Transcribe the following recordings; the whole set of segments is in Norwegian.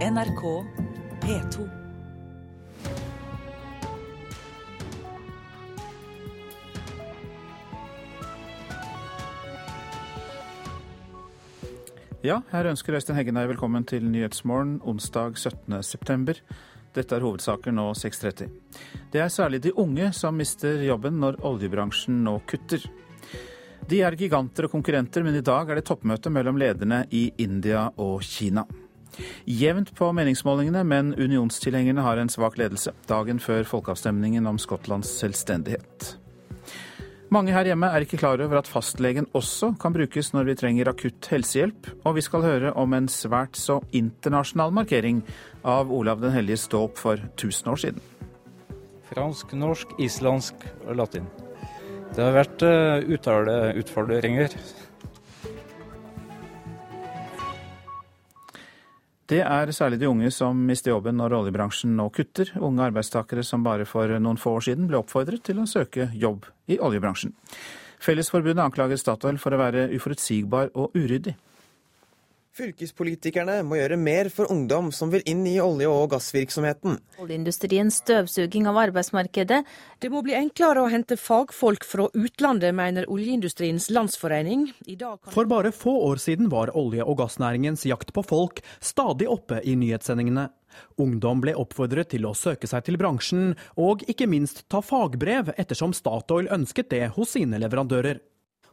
NRK P2. Ja, her ønsker Øystein Heggenei velkommen til Nyhetsmorgen onsdag 17.9. Dette er hovedsaker nå 6.30. Det er særlig de unge som mister jobben når oljebransjen nå kutter. De er giganter og konkurrenter, men i dag er det toppmøte mellom lederne i India og Kina. Jevnt på meningsmålingene, men unionstilhengerne har en svak ledelse. Dagen før folkeavstemningen om Skottlands selvstendighet. Mange her hjemme er ikke klar over at fastlegen også kan brukes når vi trenger akutt helsehjelp, og vi skal høre om en svært så internasjonal markering av Olav den helliges dåp for 1000 år siden. Fransk, norsk, islandsk og latin. Det har vært uh, uttaleutfordringer. Det er særlig de unge som mister jobben når oljebransjen nå kutter. Unge arbeidstakere som bare for noen få år siden ble oppfordret til å søke jobb i oljebransjen. Fellesforbundet anklager Statoil for å være uforutsigbar og uryddig. Fylkespolitikerne må gjøre mer for ungdom som vil inn i olje- og gassvirksomheten. Oljeindustriens støvsuging av arbeidsmarkedet. Det må bli enklere å hente fagfolk fra utlandet, mener Oljeindustriens landsforening. For bare få år siden var olje- og gassnæringens jakt på folk stadig oppe i nyhetssendingene. Ungdom ble oppfordret til å søke seg til bransjen, og ikke minst ta fagbrev, ettersom Statoil ønsket det hos sine leverandører.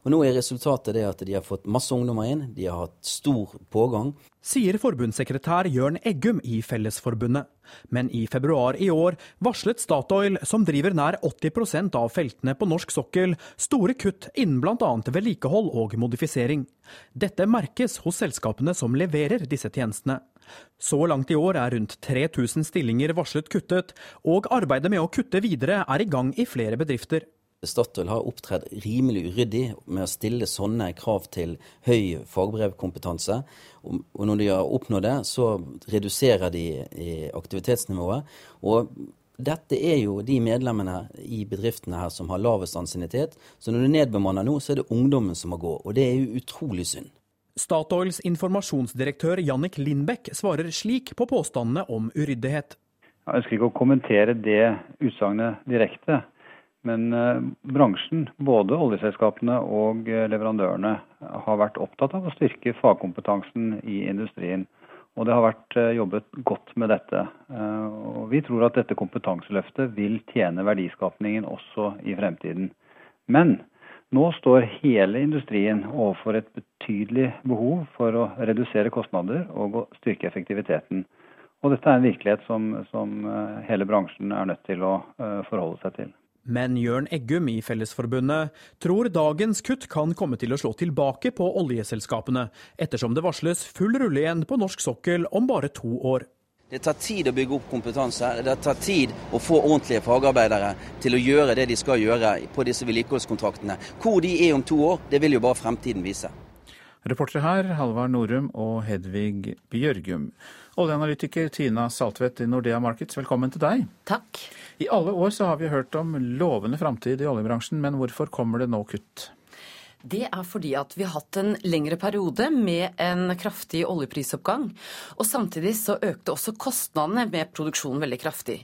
Og Nå er resultatet det at de har fått masse ungdommer inn, de har hatt stor pågang. Sier forbundssekretær Jørn Eggum i Fellesforbundet. Men i februar i år varslet Statoil, som driver nær 80% av feltene på norsk sokkel, store kutt innen bl.a. vedlikehold og modifisering. Dette merkes hos selskapene som leverer disse tjenestene. Så langt i år er rundt 3000 stillinger varslet kuttet, og arbeidet med å kutte videre er i gang i flere bedrifter. Statoil har opptredd rimelig uryddig med å stille sånne krav til høy fagbrevkompetanse. Og når de har oppnådd det, så reduserer de aktivitetsnivået. Og dette er jo de medlemmene i bedriftene her som har lavest ansiennitet. Så når du nedbemanner nå, så er det ungdommen som må gå. Og det er jo utrolig synd. Statoils informasjonsdirektør Jannik Lindbekk svarer slik på påstandene om uryddighet. Jeg ønsker ikke å kommentere det utsagnet direkte. Men eh, bransjen, både oljeselskapene og eh, leverandørene, har vært opptatt av å styrke fagkompetansen i industrien. Og det har vært eh, jobbet godt med dette. Og vi tror at dette kompetanseløftet vil tjene verdiskapningen også i fremtiden. Men nå står hele industrien overfor et betydelig behov for å redusere kostnader og å styrke effektiviteten. Og dette er en virkelighet som, som hele bransjen er nødt til å forholde seg til. Men Jørn Eggum i Fellesforbundet tror dagens kutt kan komme til å slå tilbake på oljeselskapene, ettersom det varsles full rulle igjen på norsk sokkel om bare to år. Det tar tid å bygge opp kompetanse. Det tar tid å få ordentlige fagarbeidere til å gjøre det de skal gjøre på disse vedlikeholdskontraktene. Hvor de er om to år, det vil jo bare fremtiden vise. Reportere her Halvard Norum og Hedvig Bjørgum. Oljeanalytiker Tina Saltvedt i Nordea Markets, velkommen til deg. Takk. I alle år så har vi hørt om lovende framtid i oljebransjen, men hvorfor kommer det nå kutt? Det er fordi at vi har hatt en lengre periode med en kraftig oljeprisoppgang. Og samtidig så økte også kostnadene med produksjonen veldig kraftig.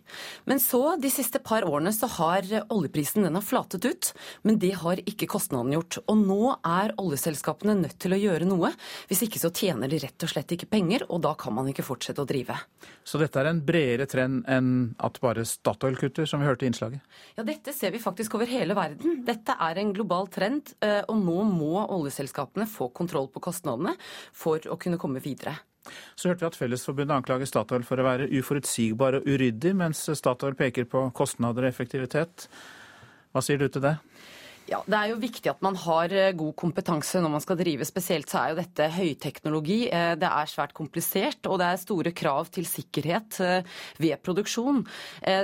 Men så, de siste par årene, så har oljeprisen den har flatet ut. Men det har ikke kostnadene gjort. Og nå er oljeselskapene nødt til å gjøre noe. Hvis ikke så tjener de rett og slett ikke penger, og da kan man ikke fortsette å drive. Så dette er en bredere trend enn at bare Statoil kutter, som vi hørte i innslaget? Ja, dette ser vi faktisk over hele verden. Dette er en global trend. Eh, og nå må oljeselskapene få kontroll på kostnadene for å kunne komme videre. Så hørte vi at Fellesforbundet anklager Statoil for å være uforutsigbar og uryddig, mens Statoil peker på kostnader og effektivitet. Hva sier du til det? Ja, Det er jo viktig at man har eh, god kompetanse når man skal drive. Spesielt så er jo dette høyteknologi. Eh, det er svært komplisert, og det er store krav til sikkerhet eh, ved produksjon.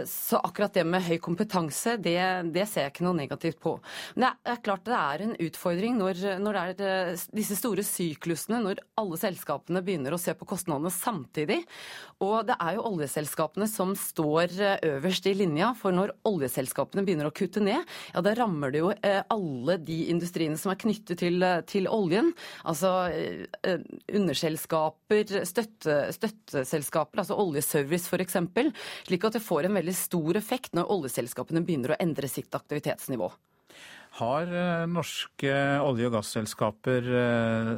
Så akkurat det med høy kompetanse, det, det ser jeg ikke noe negativt på. Men det er klart det er en utfordring når, når det er disse store syklusene, når alle selskapene begynner å se på kostnadene samtidig. Og det er jo oljeselskapene som står øverst i linja, for når oljeselskapene begynner å kutte ned, ja da rammer det jo alle de industriene som er knyttet til, til oljen. Altså underselskaper, støtte, støtteselskaper, altså oljeservice f.eks. Slik at det får en veldig stor effekt når oljeselskapene begynner å endre sitt aktivitetsnivå. Har norske olje- og gasselskaper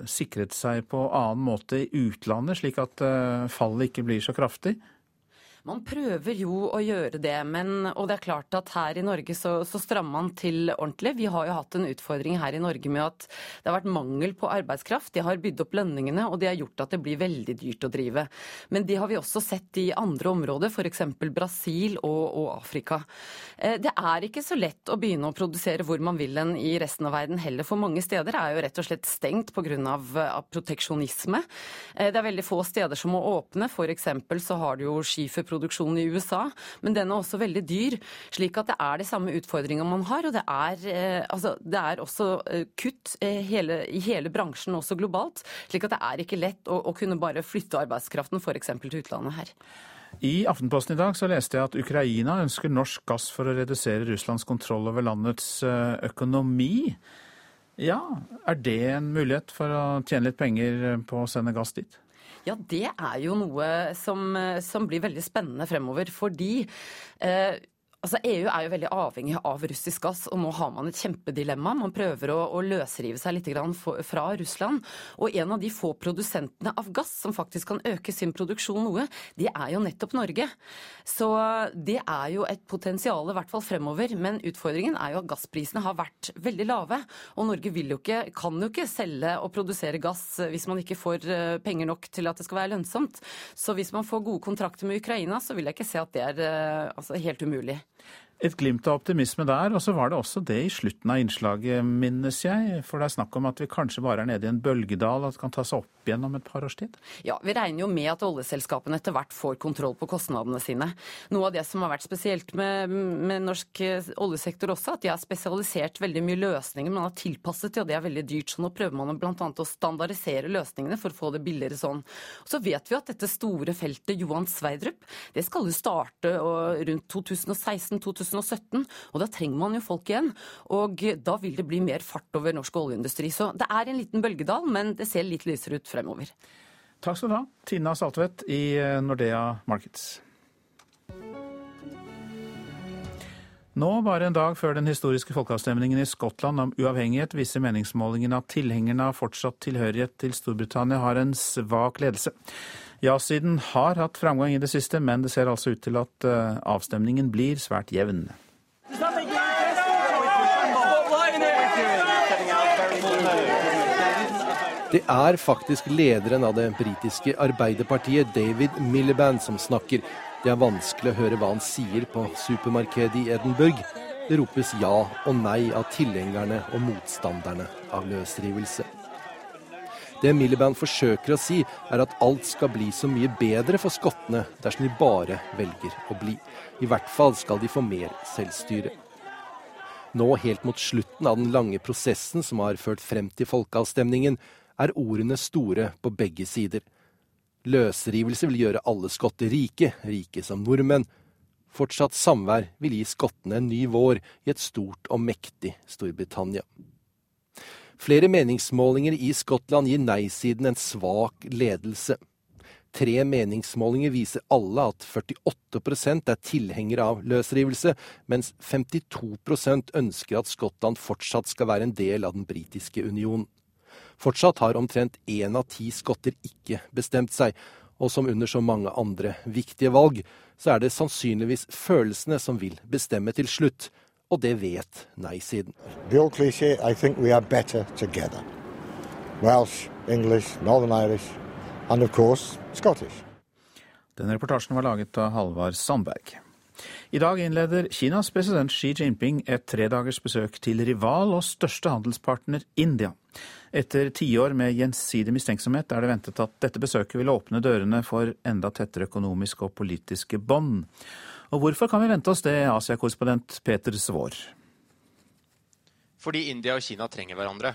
sikret seg på annen måte i utlandet, slik at fallet ikke blir så kraftig? Man prøver jo å gjøre det, men, og det er klart at her i Norge så, så strammer man til ordentlig. Vi har jo hatt en utfordring her i Norge med at det har vært mangel på arbeidskraft. De har bydd opp lønningene, og det har gjort at det blir veldig dyrt å drive. Men det har vi også sett i andre områder, f.eks. Brasil og, og, Afrika. Eh, det er ikke så lett å begynne å produsere hvor man vil en i resten av verden heller, for mange steder er jo rett og slett stengt pga. Proteksjonisme. Eh, det er veldig få steder som må åpne. F.eks. så har du jo skifer produksjon i USA, men den er også veldig dyr. Slik at det er de samme utfordringene man har. Og det er, eh, altså, det er også eh, kutt eh, hele, i hele bransjen, også globalt. Slik at det er ikke lett å, å kunne bare flytte arbeidskraften f.eks. til utlandet her. I Aftenposten i dag så leste jeg at Ukraina ønsker norsk gass for å redusere Russlands kontroll over landets økonomi. Ja, er det en mulighet for å tjene litt penger på å sende gass dit? Ja, det er jo noe som, som blir veldig spennende fremover. Fordi eh, Altså, EU er jo veldig avhengig av russisk gass, og nå har man et kjempedilemma. Man prøver å, å løsrive seg litt fra Russland. Og en av de få produsentene av gass som faktisk kan øke sin produksjon noe, det er jo nettopp Norge. Så det er jo et potensial, i hvert fall fremover. Men utfordringen er jo at gassprisene har vært veldig lave. Og Norge jo ikke, kan jo ikke selge og produsere gass hvis man ikke får eh, penger nok til at det skal være lønnsomt. Så hvis man får gode kontrakter med Ukraina, så vil jeg ikke se at det er eh, altså, helt umulig. Et glimt av optimisme der, og så var det også det i slutten av innslaget, minnes jeg. For det er snakk om at vi kanskje bare er nede i en bølgedal, at det kan ta seg opp igjen om et par års tid? Ja, vi regner jo med at oljeselskapene etter hvert får kontroll på kostnadene sine. Noe av det som har vært spesielt med, med norsk oljesektor også, at de har spesialisert veldig mye løsninger. Man har tilpasset det, og det er veldig dyrt. Så nå prøver man bl.a. å standardisere løsningene for å få det billigere sånn. Så vet vi at dette store feltet Johan Sverdrup, det skal jo starte rundt 2016-2017. 2017. Og da trenger man jo folk igjen. Og da vil det bli mer fart over norsk oljeindustri. Så det er en liten bølgedal, men det ser litt lysere ut fremover. Takk skal du ha, Tina Saltvedt i eh, Nordea Markets. Nå, bare en dag før den historiske folkeavstemningen i Skottland om uavhengighet, viser meningsmålingene at tilhengerne av fortsatt tilhørighet til Storbritannia har en svak ledelse. Ja-siden har hatt framgang i det siste, men det ser altså ut til at eh, avstemningen blir svært jevn. Det er faktisk lederen av det britiske arbeiderpartiet, David Miliband, som snakker. Det er vanskelig å høre hva han sier på supermarkedet i Edinburgh. Det ropes ja og nei av tilhengerne og motstanderne av løsrivelse. Det Miliband forsøker å si, er at alt skal bli så mye bedre for skottene dersom de bare velger å bli. I hvert fall skal de få mer selvstyre. Nå, helt mot slutten av den lange prosessen som har ført frem til folkeavstemningen, er ordene store på begge sider. Løsrivelse vil gjøre alle skotter rike, rike som nordmenn. Fortsatt samvær vil gi skottene en ny vår i et stort og mektig Storbritannia. Flere meningsmålinger i Skottland gir nei-siden en svak ledelse. Tre meningsmålinger viser alle at 48% er tilhengere av løsrivelse, mens 52% ønsker at Skottland fortsatt skal være en del av den britiske unionen. Fortsatt har omtrent én av ti skotter ikke bestemt seg, og som under så mange andre viktige valg, så er det sannsynligvis følelsene som vil bestemme til slutt, og det vet nei-siden. Welsh, English, Northern Irish, and of course Scottish. Denne reportasjen var laget av Halvard Sandberg. I dag innleder Kinas president Xi Jinping et tredagers besøk til rival og største handelspartner India. Etter tiår med gjensidig mistenksomhet er det ventet at dette besøket vil åpne dørene for enda tettere økonomiske og politiske bånd. Og hvorfor kan vi vente oss det, Asia-korrespondent Peter Svaar? Fordi India og Kina trenger hverandre.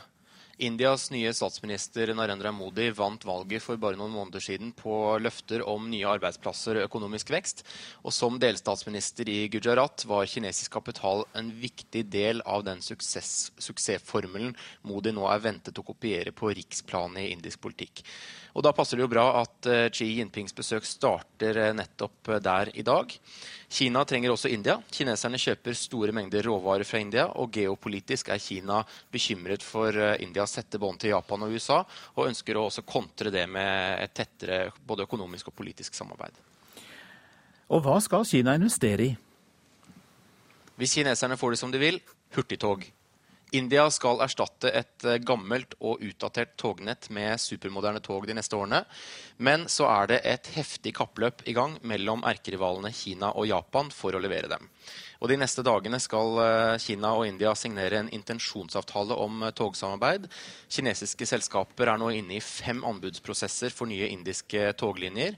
Indias nye statsminister Narendra Modi vant valget for bare noen måneder siden på løfter om nye arbeidsplasser og økonomisk vekst. Og som delstatsminister i Gujarat var kinesisk kapital en viktig del av den suksess, suksessformelen Modi nå er ventet å kopiere på riksplanet i indisk politikk. Og Da passer det jo bra at eh, Xi Jinpings besøk starter eh, nettopp eh, der i dag. Kina trenger også India. Kineserne kjøper store mengder råvarer fra India, og geopolitisk er Kina bekymret for Indias tette bånd til Japan og USA, og ønsker å også kontre det med et tettere både økonomisk og politisk samarbeid. Og hva skal Kina investere i? Hvis kineserne får det som de vil hurtigtog. India skal erstatte et eh, gammelt og utdatert tognett med supermoderne tog de neste årene. Men så er det et heftig kappløp i gang mellom erkerivalene Kina og Japan for å levere dem. Og De neste dagene skal eh, Kina og India signere en intensjonsavtale om eh, togsamarbeid. Kinesiske selskaper er nå inne i fem anbudsprosesser for nye indiske toglinjer.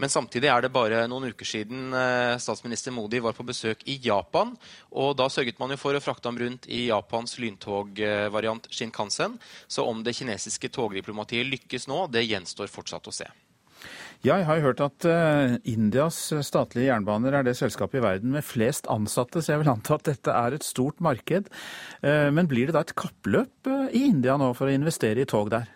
Men samtidig er det bare noen uker siden eh, statsminister Modi var på besøk i Japan. og Da sørget man jo for å frakte ham rundt i Japans lyntogvariant Shinkansen. Så om det kinesiske togdiplomatiet lykkes nå, det gjenstår fortsatt å se. Ja, jeg har jo hørt at uh, Indias statlige jernbaner er det selskapet i verden med flest ansatte, så jeg vil anta at dette er et stort marked. Uh, men blir det da et kappløp i India nå for å investere i tog der?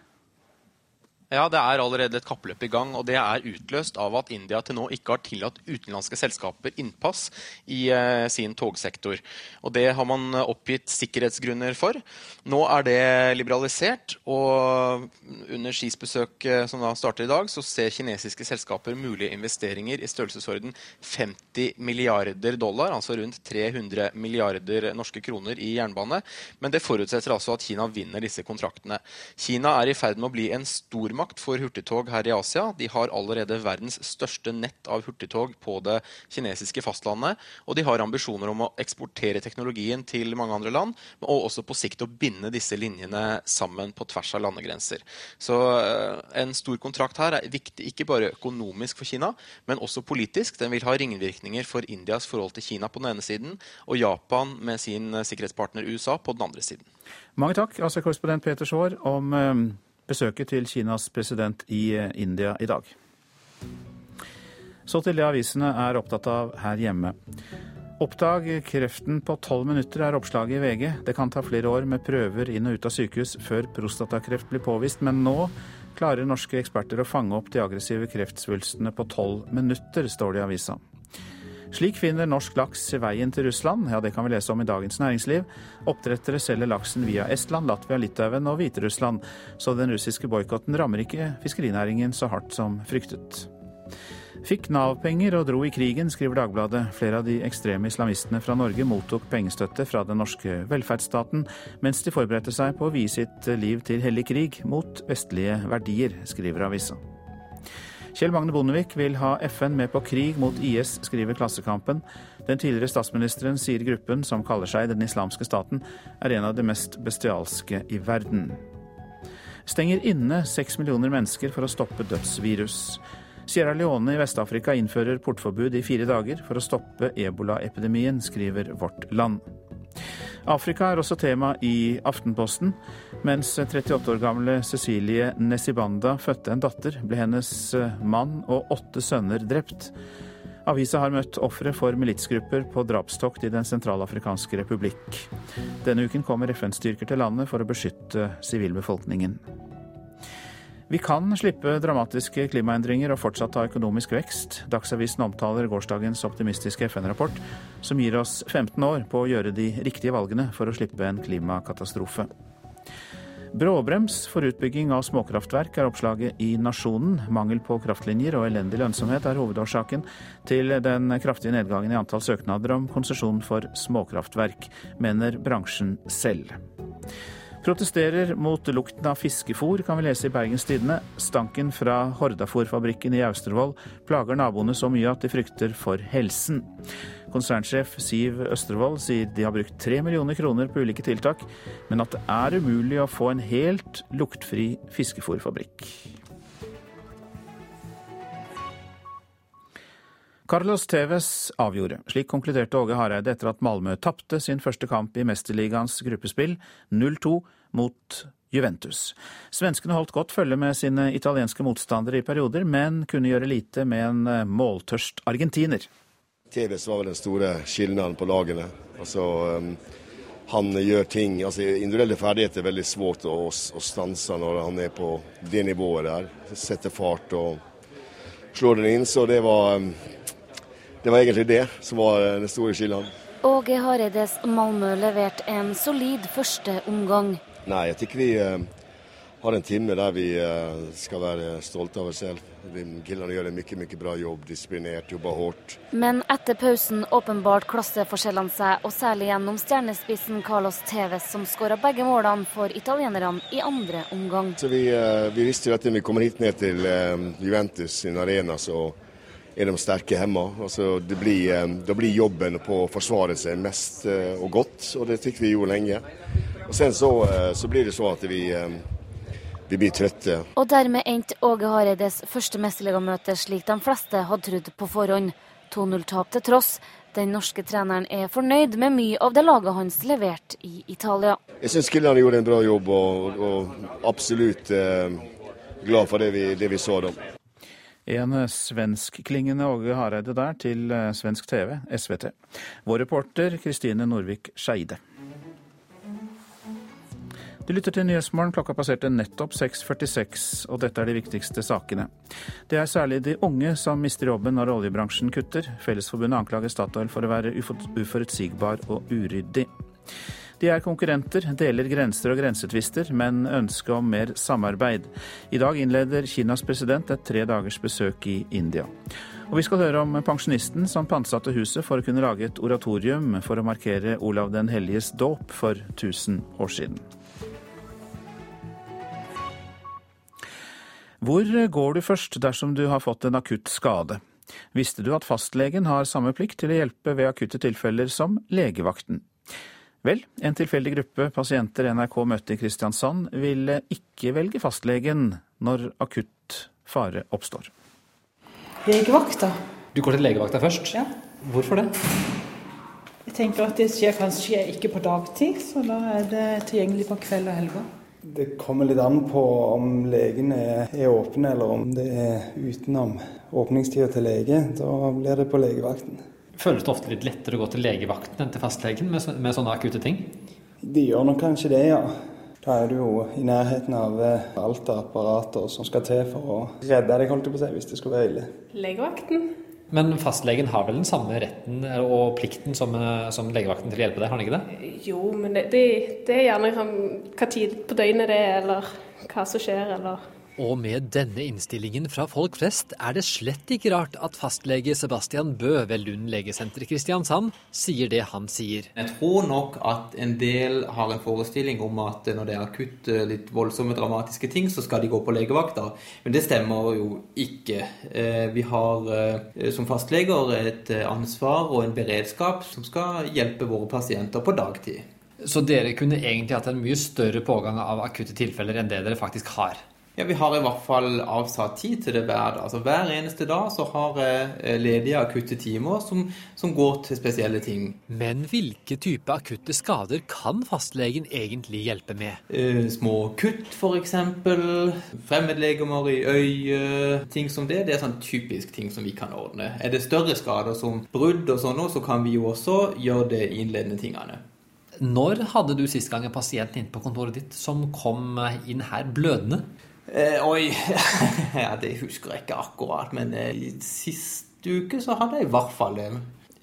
Ja, Det er allerede et kappløp i gang. og Det er utløst av at India til nå ikke har tillatt utenlandske selskaper innpass i eh, sin togsektor. Og Det har man oppgitt sikkerhetsgrunner for. Nå er det liberalisert. og Under Skis besøk eh, som da starter i dag, så ser kinesiske selskaper mulige investeringer i størrelsesorden 50 milliarder dollar, altså rundt 300 milliarder norske kroner i jernbane. Men det forutsetter altså at Kina vinner disse kontraktene. Kina er i ferd med å bli en stormakt stormakt for hurtigtog her i Asia. De har allerede verdens største nett av hurtigtog på det kinesiske fastlandet. Og de har ambisjoner om å eksportere teknologien til mange andre land, og også på sikt å binde disse linjene sammen på tvers av landegrenser. Så eh, en stor kontrakt her er viktig ikke bare økonomisk for Kina, men også politisk. Den vil ha ringvirkninger for Indias forhold til Kina på den ene siden, og Japan med sin sikkerhetspartner USA på den andre siden. Mange takk, Asia-korrespondent Peter Schaar, om eh, besøket til Kinas president i eh, India i dag. Så til det avisene er opptatt av her hjemme. Oppdag kreften på tolv minutter er oppslaget i VG. Det kan ta flere år med prøver inn og ut av sykehus før prostatakreft blir påvist, men nå klarer norske eksperter å fange opp de aggressive kreftsvulstene på tolv minutter, står det i avisa. Slik finner norsk laks veien til Russland. Ja, det kan vi lese om i Dagens Næringsliv. Oppdrettere selger laksen via Estland, Latvia, Litauen og Hviterussland. Så den russiske boikotten rammer ikke fiskerinæringen så hardt som fryktet. Fikk Nav-penger og dro i krigen, skriver Dagbladet. Flere av de ekstreme islamistene fra Norge mottok pengestøtte fra den norske velferdsstaten, mens de forberedte seg på å vie sitt liv til hellig krig mot vestlige verdier, skriver avisa. Kjell Magne Bondevik vil ha FN med på krig mot IS, skriver Klassekampen. Den tidligere statsministeren sier gruppen, som kaller seg Den islamske staten, er en av de mest bestialske i verden. Stenger inne seks millioner mennesker for å stoppe dødsvirus. Sierra Leone i Vest-Afrika innfører portforbud i fire dager for å stoppe ebolaepidemien, skriver Vårt Land. Afrika er også tema i Aftenposten. Mens 38 år gamle Cecilie Nesibanda fødte en datter, ble hennes eh, mann og åtte sønner drept. Avisa har møtt ofre for militsgrupper på drapstokt i Den sentralafrikanske republikk. Denne uken kommer FN-styrker til landet for å beskytte sivilbefolkningen. Vi kan slippe dramatiske klimaendringer og fortsatt ha økonomisk vekst. Dagsavisen omtaler gårsdagens optimistiske FN-rapport, som gir oss 15 år på å gjøre de riktige valgene for å slippe en klimakatastrofe. Bråbrems for utbygging av småkraftverk er oppslaget i Nasjonen. Mangel på kraftlinjer og elendig lønnsomhet er hovedårsaken til den kraftige nedgangen i antall søknader om konsesjon for småkraftverk, mener bransjen selv. Protesterer mot lukten av fiskefôr, kan vi lese i Bergens Tidende. Stanken fra Hordafòrfabrikken i Austervoll plager naboene så mye at de frykter for helsen. Konsernsjef Siv Østervoll sier de har brukt tre millioner kroner på ulike tiltak, men at det er umulig å få en helt luktfri fiskefôrfabrikk. Carlos Tevez avgjorde. Slik konkluderte Åge Hareide etter at Malmö tapte sin første kamp i Mesterligaens gruppespill 0-2 mot Juventus. Svenskene holdt godt følge med sine italienske motstandere i perioder, men kunne gjøre lite med en eh, måltørst argentiner. Tevez var vel den store skillnaden på lagene. Altså, um, han gjør ting altså Individuelle ferdigheter er veldig svårt å, å stanse når han er på det nivået der. Setter fart og slår den inn. Så det var, um, det var egentlig det som var den store skillet. Åge Hareides Malmö leverte en solid første omgang. Nei, jeg tykker vi uh, har en time der vi uh, skal være stolte av oss selv. Killene gjør en mye, mye bra jobb, disiplinert, jobber hardt. Men etter pausen åpenbart klasseforskjellene seg, og særlig gjennom stjernespissen Carlos Tevez, som skåra begge målene for italienerne i andre omgang. Så vi, vi visste jo at når vi kommer hit ned til Juventus sin arena, så er de sterke hjemme. Altså, det blir, da blir jobben på å forsvare seg mest og godt, og det fikk vi jo lenge. Og sen så, så blir det så at vi, vi blir trøtte. Og dermed endte Åge Hareides første mesterligamøte slik de fleste hadde trodd på forhånd. 2-0-tap til tross. Den norske treneren er fornøyd med mye av det laget hans leverte i Italia. Jeg syns spillerne gjorde en bra jobb, og, og absolutt eh, glad for det vi, det vi så da. En svenskklingende Åge Hareide der til svensk TV, SVT. Vår reporter Kristine Norvik Skeide. Du lytter til Nyhetsmorgen. Klokka passerte nettopp 6.46, og dette er de viktigste sakene. Det er særlig de unge som mister jobben når oljebransjen kutter. Fellesforbundet anklager Statoil for å være uforutsigbar og uryddig. De er konkurrenter, deler grenser og grensetvister, men ønsker om mer samarbeid. I dag innleder Kinas president et tre dagers besøk i India. Og vi skal høre om pensjonisten som pantsatte huset for å kunne lage et oratorium for å markere Olav den helliges dåp for 1000 år siden. Hvor går du først dersom du har fått en akutt skade? Visste du at fastlegen har samme plikt til å hjelpe ved akutte tilfeller som legevakten? Vel, en tilfeldig gruppe pasienter NRK møtte i Kristiansand, ville ikke velge fastlegen når akutt fare oppstår. Legevakta. Du går til legevakta først? Ja. Hvorfor det? Jeg tenker at det skjer kanskje ikke på dagtid, så da er det tilgjengelig på kveld og helger. Det kommer litt an på om legen er, åpne, åpen, eller om det er utenom åpningstida til lege. Da blir det på legevakten. Føles det ofte litt lettere å gå til legevakten enn til fastlegen med, med sånne akutte ting? Det gjør nok kanskje det, ja. Da er du jo i nærheten av alt av apparater som skal til for å redde deg, holdt jeg på å si, hvis det skulle være ille. Legevakten. Men fastlegen har vel den samme retten og plikten som, som legevakten til å hjelpe deg, har han ikke det? Jo, men det, det, det er gjerne hva tid på døgnet det er, eller hva som skjer, eller og med denne innstillingen fra folk flest er det slett ikke rart at fastlege Sebastian Bø ved Lund legesenter i Kristiansand sier det han sier. Jeg tror nok at en del har en forestilling om at når det er akutte, litt voldsomme, dramatiske ting, så skal de gå på legevakta. Men det stemmer jo ikke. Eh, vi har eh, som fastleger et ansvar og en beredskap som skal hjelpe våre pasienter på dagtid. Så dere kunne egentlig hatt en mye større pågang av akutte tilfeller enn det dere faktisk har? Ja, Vi har i hvert fall avsatt tid til det hver dag. Altså Hver eneste dag så har jeg ledige akutte timer som, som, går til spesielle ting. Men hvilke type akutte skader kan fastlegen egentlig hjelpe med? Eh, små kutt f.eks. Fremmedlegemer i øyet. Ting som det. Det er sånn typisk ting som vi kan ordne. Er det større skader som brudd og sånn, så kan vi jo også gjøre det innledende tingene. Når hadde du sist gang en pasient inn på kontoret ditt som kom inn her blødende? Eh, oi, ja, det husker jeg ikke akkurat, men eh, sist uke så hadde jeg i hvert fall det.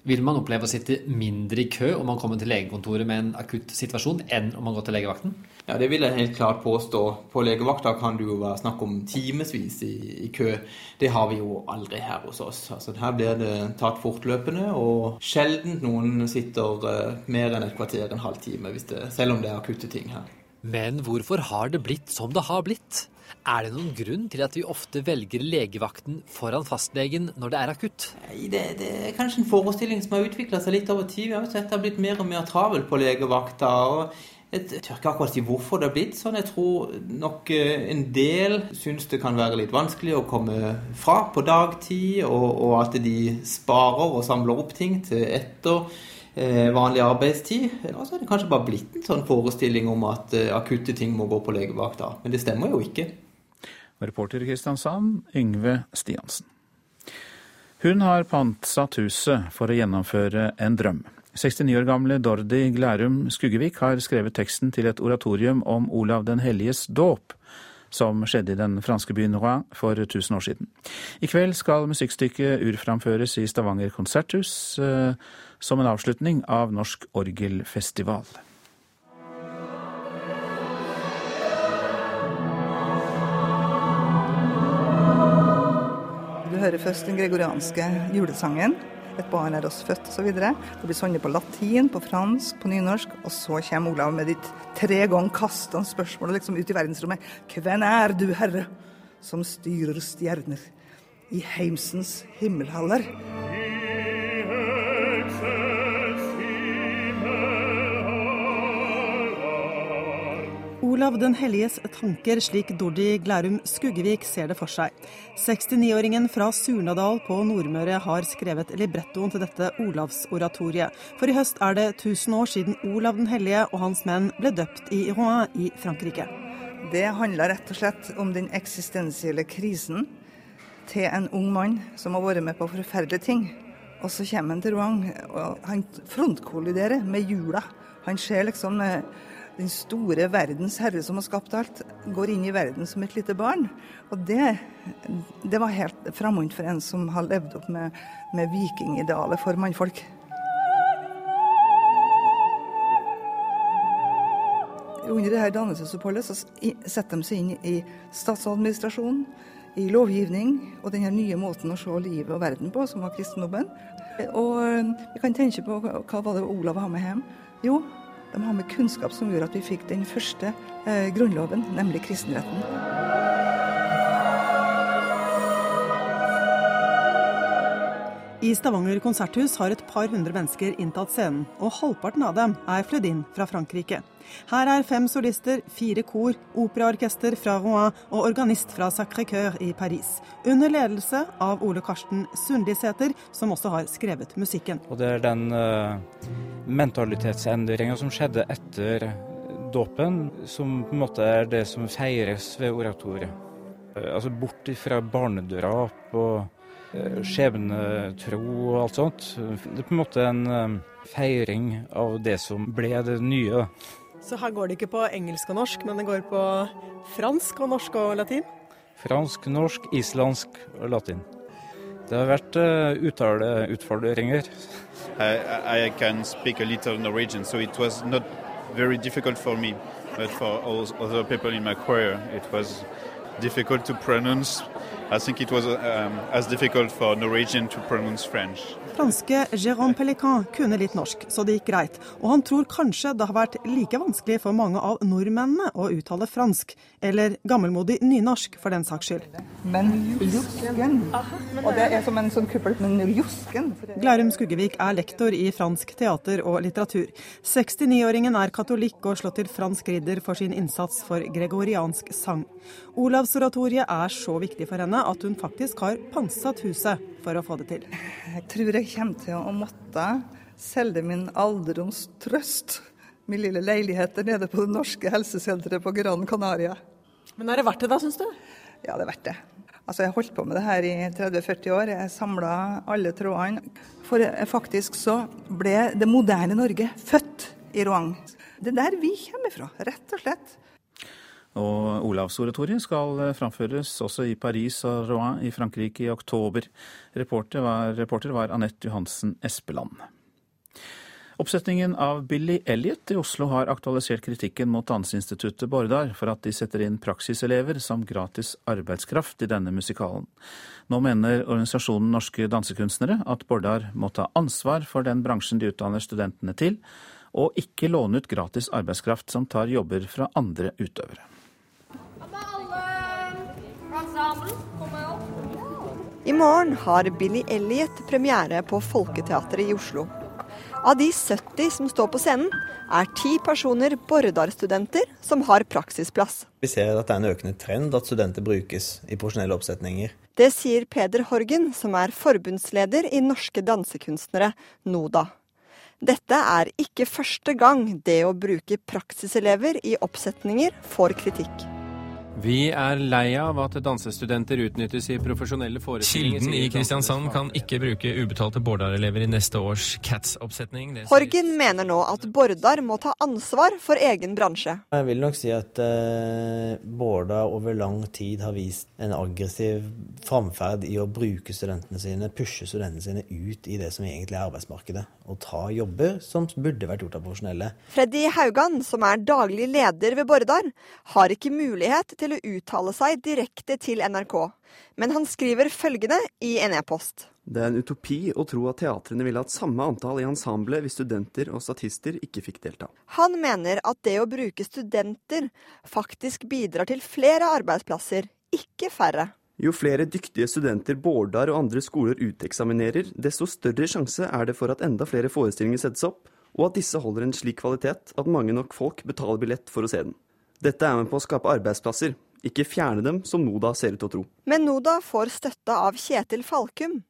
Vil man oppleve å sitte mindre i kø om man kommer til legekontoret med en akutt situasjon, enn om man går til legevakten? Ja, det vil jeg helt klart påstå. På legevakta kan det jo være snakk om timevis i, i, kø. Det har vi jo aldri her hos oss. Altså, her blir det tatt fortløpende, og sjelden noen sitter uh, mer enn et kvarter, en halv time, det, selv om det er akutte ting her. Men hvorfor har det blitt som det har blitt? Er det noen grunn til at vi ofte velger legevakten foran fastlegen når det er akutt? Det, det er kanskje en forestilling som har utvikla seg litt over tid. Vi har sett det har blitt mer og mer travelt på legevakta. og jeg tør ikke akkurat si hvorfor det har blitt sånn. Jeg tror nok eh, en del syns det kan være litt vanskelig å komme fra på dagtid, og, og at de sparer og samler opp ting til etter eh, vanlig arbeidstid. Og så er det kanskje bare blitt en sånn forestilling om at eh, akutte ting må gå på legevakta. Men det stemmer jo ikke. Reporter i Kristiansand, Yngve Stiansen. Hun har pantsatt huset for å gjennomføre en drøm. 69 år gamle Dordi Glærum Skuggevik har skrevet teksten til et oratorium om Olav den helliges dåp, som skjedde i den franske byen Rouen for 1000 år siden. I kveld skal musikkstykket urframføres i Stavanger konserthus eh, som en avslutning av Norsk orgelfestival. Hører først den gregorianske julesangen. Et barn er oss født osv. Det blir sunget på latin, på fransk, på nynorsk. Og så kommer Olav med ditt tre ganger kastende spørsmål liksom ut i verdensrommet. Hvem er du, Herre, som styrer stjerner i heimsens himmelhaller? Olav den helliges tanker, slik Dordi Glærum Skuggevik ser det for seg. 69-åringen fra Surnadal på Nordmøre har skrevet librettoen til dette Olavsoratoriet. For i høst er det 1000 år siden Olav den hellige og hans menn ble døpt i Rouen i Frankrike. Det handler rett og slett om den eksistensielle krisen til en ung mann som har vært med på forferdelige ting. Og så kommer han til Rouen, og han frontkolliderer med jula. Han ser liksom eh, den store verdens herre som har skapt alt, går inn i verden som et lite barn. Og det, det var helt fremmed for en som har levd opp med, med vikingidealet for mannfolk. Under det her dannelsesoppholdet så setter de seg inn i statsadministrasjonen, i lovgivning og denne nye måten å se livet og verden på, som var kristendommen. Og eh, vi kan tenke på hva var det Olav var med hjem. Jo, de har med kunnskap som gjorde at vi fikk den første eh, grunnloven, nemlig kristenretten. I Stavanger konserthus har et par hundre mennesker inntatt scenen, og halvparten av dem er flydd inn fra Frankrike. Her er fem solister, fire kor, operaorkester fra Rouen og organist fra Sacré-Cœur i Paris. Under ledelse av Ole Karsten Sundlisæter, som også har skrevet musikken. Og det er den uh, mentalitetsendringa som skjedde etter dåpen, som på en måte er det som feires ved oratoriet. Uh, altså bort fra barnedrap og Eh, skjebnetro og alt sånt. Det er på en måte en eh, feiring av det som ble det nye. Så her går det ikke på engelsk og norsk, men det går på fransk og norsk og latin? Fransk, norsk, islandsk og latin. Det har vært uh, uttaleutfordringer. I, I can speak a little Norwegian, so it was not very difficult for me. But for all other people in my career, it was difficult to pronounce i think it was um, as difficult for Norwegian to pronounce French. Franske Jérôme Pellican kunne litt norsk, så det gikk greit. Og han tror kanskje det har vært like vanskelig for mange av nordmennene å uttale fransk, eller gammelmodig nynorsk for den saks skyld. Men jusken. Og det er som en sånn kuppel, men jusken. Glærum Skuggevik er lektor i fransk teater og litteratur. 69-åringen er katolikk og slått til fransk ridder for sin innsats for gregoriansk sang. Olavsoratoriet er så viktig for henne at hun faktisk har pantsatt huset for å få det til. Jeg tror jeg kommer til å måtte selge min alderdomstrøst, min lille leilighet der nede på det norske helsesenteret på Gran Canaria. Men er det verdt det da, syns du? Ja, det er verdt det. Altså, Jeg har holdt på med det her i 30-40 år. Jeg samla alle trådene. For faktisk så ble det moderne Norge født i Roang. Det er der vi kommer fra, rett og slett. Og Olavsoratoriet skal eh, framføres også i Paris og Rouen i Frankrike i oktober. Reporter var, reporter var Anette Johansen Espeland. Oppsetningen av Billy Elliot i Oslo har aktualisert kritikken mot Danseinstituttet Bordar for at de setter inn praksiselever som gratis arbeidskraft i denne musikalen. Nå mener organisasjonen Norske dansekunstnere at Bordar må ta ansvar for den bransjen de utdanner studentene til, og ikke låne ut gratis arbeidskraft som tar jobber fra andre utøvere. I morgen har Billy Elliot premiere på Folketeatret i Oslo. Av de 70 som står på scenen, er ti personer Bordar-studenter som har praksisplass. Vi ser at det er en økende trend at studenter brukes i profesjonelle oppsetninger. Det sier Peder Horgen, som er forbundsleder i Norske dansekunstnere, NODA. Dette er ikke første gang det å bruke praksiselever i oppsetninger får kritikk. Vi er lei av at dansestudenter utnyttes i profesjonelle forestillinger. Kilden i Kristiansand kan ikke bruke ubetalte Bårdar-elever i neste års Cats-oppsetning. Horgen mener nå at Bårdar må ta ansvar for egen bransje. Jeg vil nok si at uh, Bårdar over lang tid har vist en aggressiv framferd i å bruke studentene sine, pushe studentene sine ut i det som egentlig er arbeidsmarkedet. Og ta jobber som burde vært gjort av profesjonelle. Freddy Haugan, som er daglig leder ved Bårdar, har ikke mulighet til å uttale seg direkte til NRK, men han skriver følgende i en e-post. Det er en utopi å tro at teatrene ville hatt samme antall i ensemblet hvis studenter og statister ikke fikk delta. Han mener at det å bruke studenter faktisk bidrar til flere arbeidsplasser, ikke færre. Jo flere dyktige studenter Bårdar og andre skoler uteksaminerer, desto større sjanse er det for at enda flere forestillinger settes opp, og at disse holder en slik kvalitet at mange nok folk betaler billett for å se den. Dette er med på å skape arbeidsplasser, ikke fjerne dem, som Noda ser ut til å tro. Men Noda får støtte av Kjetil Falkum.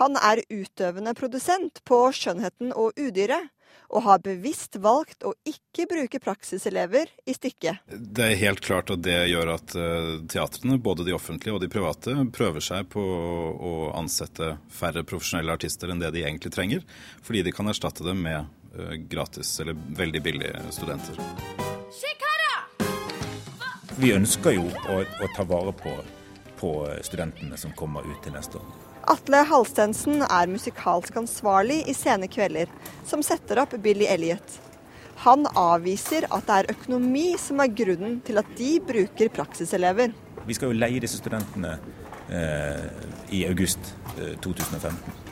Han er utøvende produsent på Skjønnheten og udyret, og har bevisst valgt å ikke bruke praksiselever i stykket. Det er helt klart at det gjør at teatrene, både de offentlige og de private, prøver seg på å ansette færre profesjonelle artister enn det de egentlig trenger, fordi de kan erstatte dem med gratis eller veldig billige studenter. Vi ønsker jo å, å ta vare på, på, studentene som kommer ut til neste år. Atle Halstensen er musikalsk ansvarlig i Sene Kvelder, som setter opp Billy Elliot. Han avviser at det er økonomi som er grunnen til at de bruker praksiselever. Vi skal jo leie disse studentene eh, i august eh, 2015.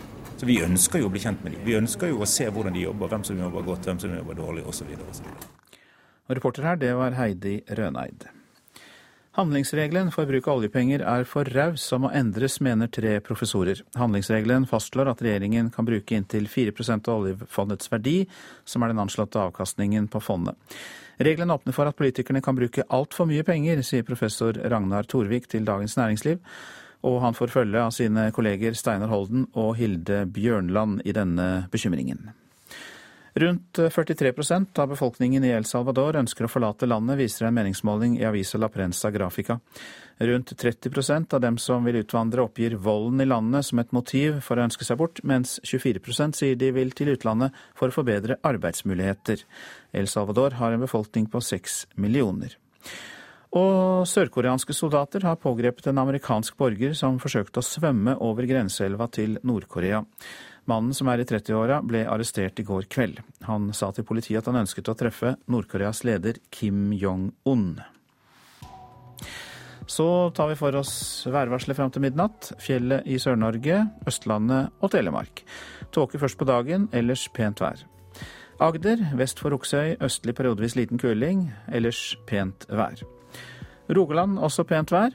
Så vi ønsker jo å bli kjent med dem. Vi ønsker jo å se hvordan de jobber, hvem som jobber godt, hvem som jobber dårlig osv. Og reporter her, det var Heidi Røneid. Handlingsregelen for bruk av oljepenger er for raus og må endres, mener tre professorer. Handlingsregelen fastslår at regjeringen kan bruke inntil 4% av oljefondets verdi, som er den anslåtte avkastningen på fondet. Regelen åpner for at politikerne kan bruke altfor mye penger, sier professor Ragnar Torvik til Dagens Næringsliv. Og han får følge av sine kolleger Steinar Holden og Hilde Bjørnland i denne bekymringen. Rundt 43% av befolkningen i El Salvador ønsker å forlate landet, viser en meningsmåling i avisa La Prensa Grafica. Rundt 30% av dem som vil utvandre, oppgir volden i landet som et motiv for å ønske seg bort, mens 24% sier de vil til utlandet for å få bedre arbeidsmuligheter. El Salvador har en befolkning på seks millioner. Og sørkoreanske soldater har pågrepet en amerikansk borger som forsøkte å svømme over grenseelva til Nord-Korea. Mannen som er i 30-åra, ble arrestert i går kveld. Han sa til politiet at han ønsket å treffe Nord-Koreas leder Kim Jong-un. Så tar vi for oss værvarselet fram til midnatt. Fjellet i Sør-Norge, Østlandet og Telemark. Tåke først på dagen, ellers pent vær. Agder vest for Oksøy østlig periodevis liten kuling, ellers pent vær. Rogaland også pent vær.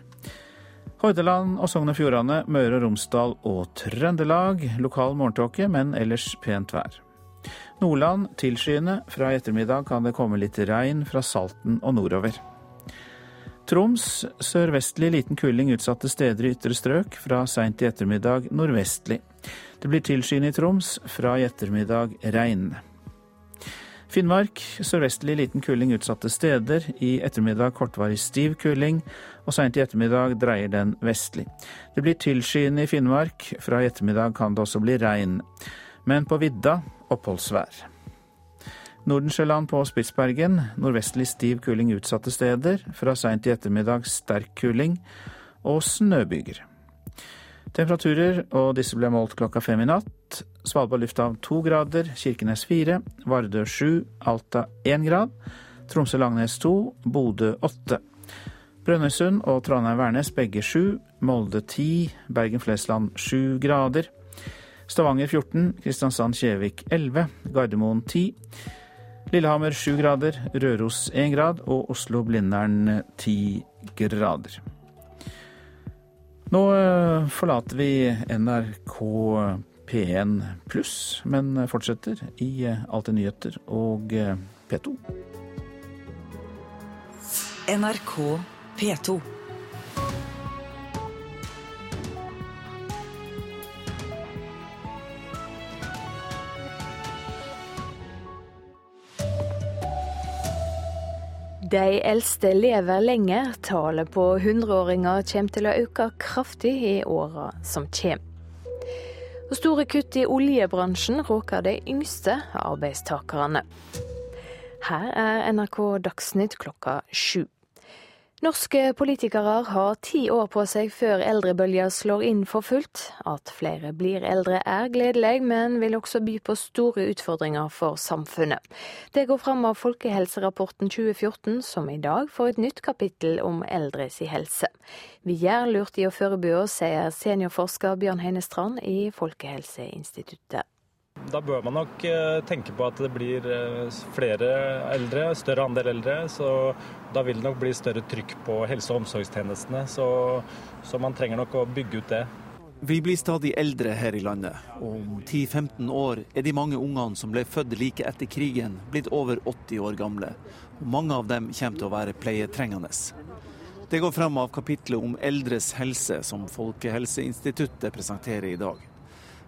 Hordaland og Sogn og Fjordane, Møre og Romsdal og Trøndelag. Lokal morgentåke, men ellers pent vær. Nordland tilskyende. Fra i ettermiddag kan det komme litt regn fra Salten og nordover. Troms sørvestlig liten kuling utsatte steder i ytre strøk. Fra seint i ettermiddag nordvestlig. Det blir tilskyende i Troms. Fra i ettermiddag regn. Finnmark sørvestlig liten kuling utsatte steder. I ettermiddag kortvarig stiv kuling, og seint i ettermiddag dreier den vestlig. Det blir tilskyende i Finnmark. Fra i ettermiddag kan det også bli regn. Men på vidda oppholdsvær. Nordensjøland på Spitsbergen nordvestlig stiv kuling utsatte steder. Fra seint i ettermiddag sterk kuling og snøbyger. Temperaturer, og disse ble målt klokka fem i natt. Svalbard lufthavn to grader, Kirkenes fire, Vardø sju, Alta én grad, Tromsø-Langnes to, Bodø åtte. Brønnøysund og Trondheim-Værnes begge sju, Molde ti, Bergen-Flesland sju grader. Stavanger 14, Kristiansand-Kjevik 11, Gardermoen 10. Lillehammer 7 grader, Røros 1 grad og Oslo-Blindern 10 grader. Nå forlater vi NRK P1 pluss, men fortsetter i eh, Alltid nyheter og eh, P2. NRK P2. De eldste lever lenger. Tallet på hundreåringer kommer til å øke kraftig i åra som kommer. Og store kutt i oljebransjen råker de yngste arbeidstakerne. Her er NRK Dagsnytt klokka sju. Norske politikere har ti år på seg før eldrebølga slår inn for fullt. At flere blir eldre er gledelig, men vil også by på store utfordringer for samfunnet. Det går fram av Folkehelserapporten 2014, som i dag får et nytt kapittel om eldres helse. Vi gjør lurt i å forberede oss, sier seniorforsker Bjørn Heine Strand i Folkehelseinstituttet. Da bør man nok eh, tenke på at det blir eh, flere eldre, større andel eldre. Så da vil det nok bli større trykk på helse- og omsorgstjenestene. Så, så man trenger nok å bygge ut det. Vi blir stadig eldre her i landet, og om 10-15 år er de mange ungene som ble født like etter krigen, blitt over 80 år gamle. Og mange av dem kommer til å være pleietrengende. Det går frem av kapitlet om eldres helse som Folkehelseinstituttet presenterer i dag.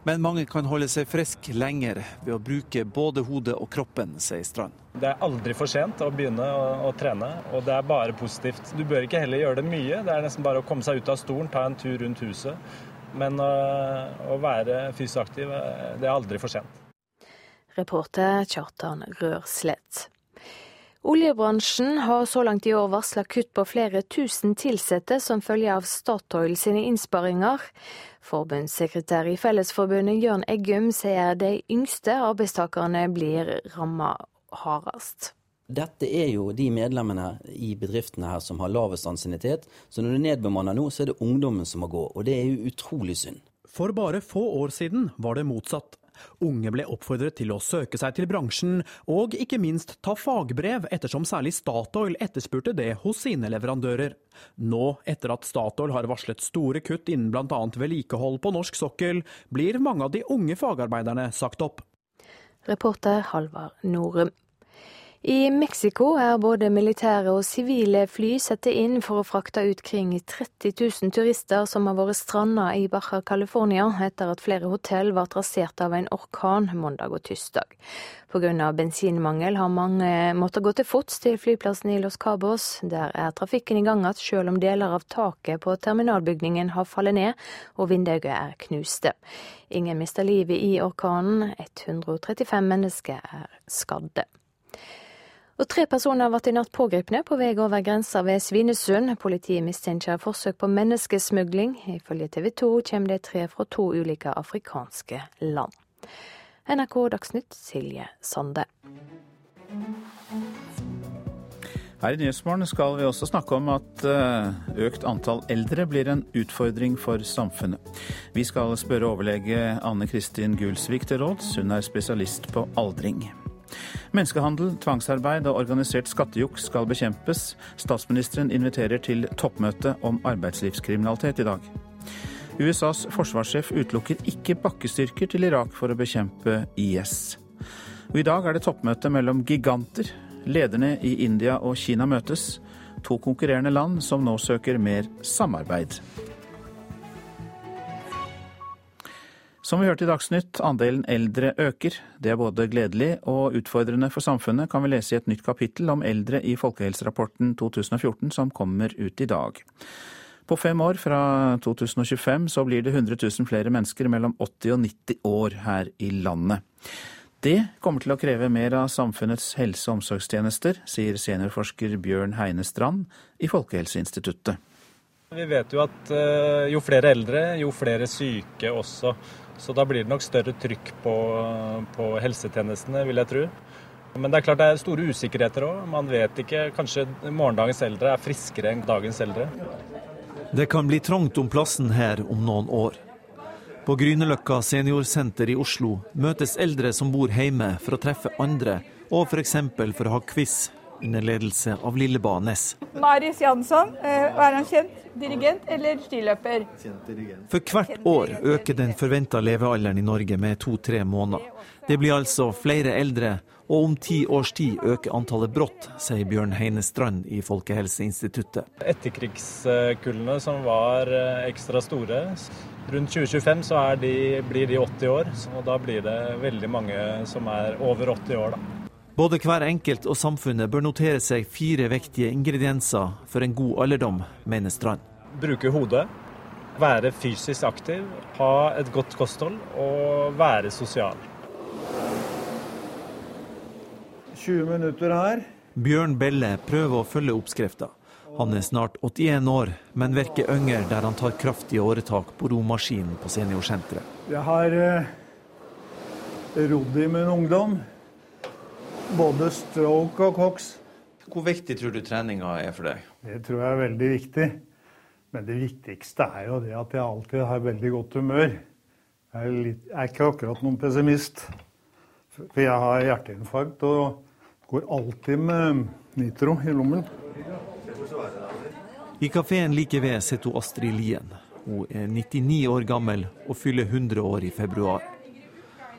Men mange kan holde seg frisk lenger ved å bruke både hodet og kroppen, sier Strand. Det er aldri for sent å begynne å, å, trene, og det er bare positivt. Du bør ikke heller gjøre det mye. Det er nesten bare å komme seg ut av stolen, ta en tur rundt huset. Men å, å være fysisk aktiv, det er aldri for sent. Reporter Kjartan Rørslett. Oljebransjen har så langt i år varsla kutt på flere tusen ansatte som følge av Statoil sine innsparinger. Forbundssekretær i Fellesforbundet Jørn Eggum sier de yngste arbeidstakerne blir ramma hardest. Dette er jo de medlemmene i bedriftene her som har lavest ansiennitet. Så når du nedbemanner nå, så er det ungdommen som må gå. Og det er jo utrolig synd. For bare få år siden var det motsatt. Unge ble oppfordret til å søke seg til bransjen, og ikke minst ta fagbrev, ettersom særlig Statoil etterspurte det hos sine leverandører. Nå, etter at Statoil har varslet store kutt innen bl.a. vedlikehold på norsk sokkel, blir mange av de unge fagarbeiderne sagt opp. Reporter Halvard Norum. I Mexico er både militære og sivile fly satt inn for å frakte ut kring 30 000 turister som har vært stranda i Baja California etter at flere hotell var rasert av en orkan mandag og tirsdag. Pga. bensinmangel har mange måttet gå til fots til flyplassen i Los Cabos. Der er trafikken i gang igjen, selv om deler av taket på terminalbygningen har fallet ned og vinduet er knuste. Ingen mister livet i orkanen. 135 mennesker er skadde. Og Tre personer ble i natt pågrepne på vei over grensa ved Svinesund. Politiet mistenker forsøk på menneskesmugling. Ifølge TV 2 kommer de tre fra to ulike afrikanske land. NRK Dagsnytt, Silje Sande. Her i Nyhetsmorgen skal vi også snakke om at eh, økt antall eldre blir en utfordring for samfunnet. Vi skal spørre overlege Anne Kristin Gulsvik til råds. Hun er spesialist på aldring. Menneskehandel, tvangsarbeid og organisert skattejuks skal bekjempes. Statsministeren inviterer til toppmøte om arbeidslivskriminalitet i dag. USAs forsvarssjef utelukker ikke bakkestyrker til Irak for å bekjempe IS. Og I dag er det toppmøte mellom giganter. Lederne i India og Kina møtes. To konkurrerende land som nå søker mer samarbeid. Som vi hørte i Dagsnytt, andelen eldre øker. Det er både gledelig og utfordrende for samfunnet, kan vi lese i et nytt kapittel om eldre i Folkehelserapporten 2014 som kommer ut i dag. På fem år, fra 2025, så blir det 100 000 flere mennesker mellom 80 og 90 år her i landet. Det kommer til å kreve mer av samfunnets helse- og omsorgstjenester, sier seniorforsker Bjørn Heine Strand i Folkehelseinstituttet. Vi vet jo at eh, jo flere eldre, jo flere syke også. Så da blir det nok større trykk på, på helsetjenestene, vil jeg tro. Men det er klart det er store usikkerheter òg. Man vet ikke. Kanskje morgendagens eldre er friskere enn dagens eldre. Det kan bli trangt om plassen her om noen år. På Grünerløkka seniorsenter i Oslo møtes eldre som bor hjemme for å treffe andre, og f.eks. For, for å ha quiz under ledelse av Lilleba Banes. Marius Jansson, er eh, han kjent dirigent eller skiløper? For hvert år øker den forventa levealderen i Norge med to-tre måneder. Det blir altså flere eldre, og om ti års tid øker antallet brått, sier Bjørn Heine Strand i Folkehelseinstituttet. Etterkrigskullene som var eh, ekstra store, rundt 2025 så de, blir de 80 år. Og da blir det veldig mange som er over 80 år, da. Både hver enkelt og samfunnet bør notere seg fire vektige ingredienser for en god alderdom, mener Strand. Bruke hodet, være fysisk aktiv, ha et godt kosthold og være sosial. 20 minutter her. Bjørn Belle prøver å følge oppskrifta. Han er snart 81 år, men virker yngre der han tar kraftige åretak på romaskinen på seniorsenteret. Jeg har eh, rodd i min ungdom. Både stroke og cox. Hvor viktig tror du treninga er for deg? Det tror jeg er veldig viktig. Men det viktigste er jo det at jeg alltid har veldig godt humør. Jeg er, litt, jeg er ikke akkurat noen pessimist. For jeg har hjerteinfarkt og går alltid med nitro i lommen. I kafeen like ved sitter Astrid Lien. Hun er 99 år gammel og fyller 100 år i februar.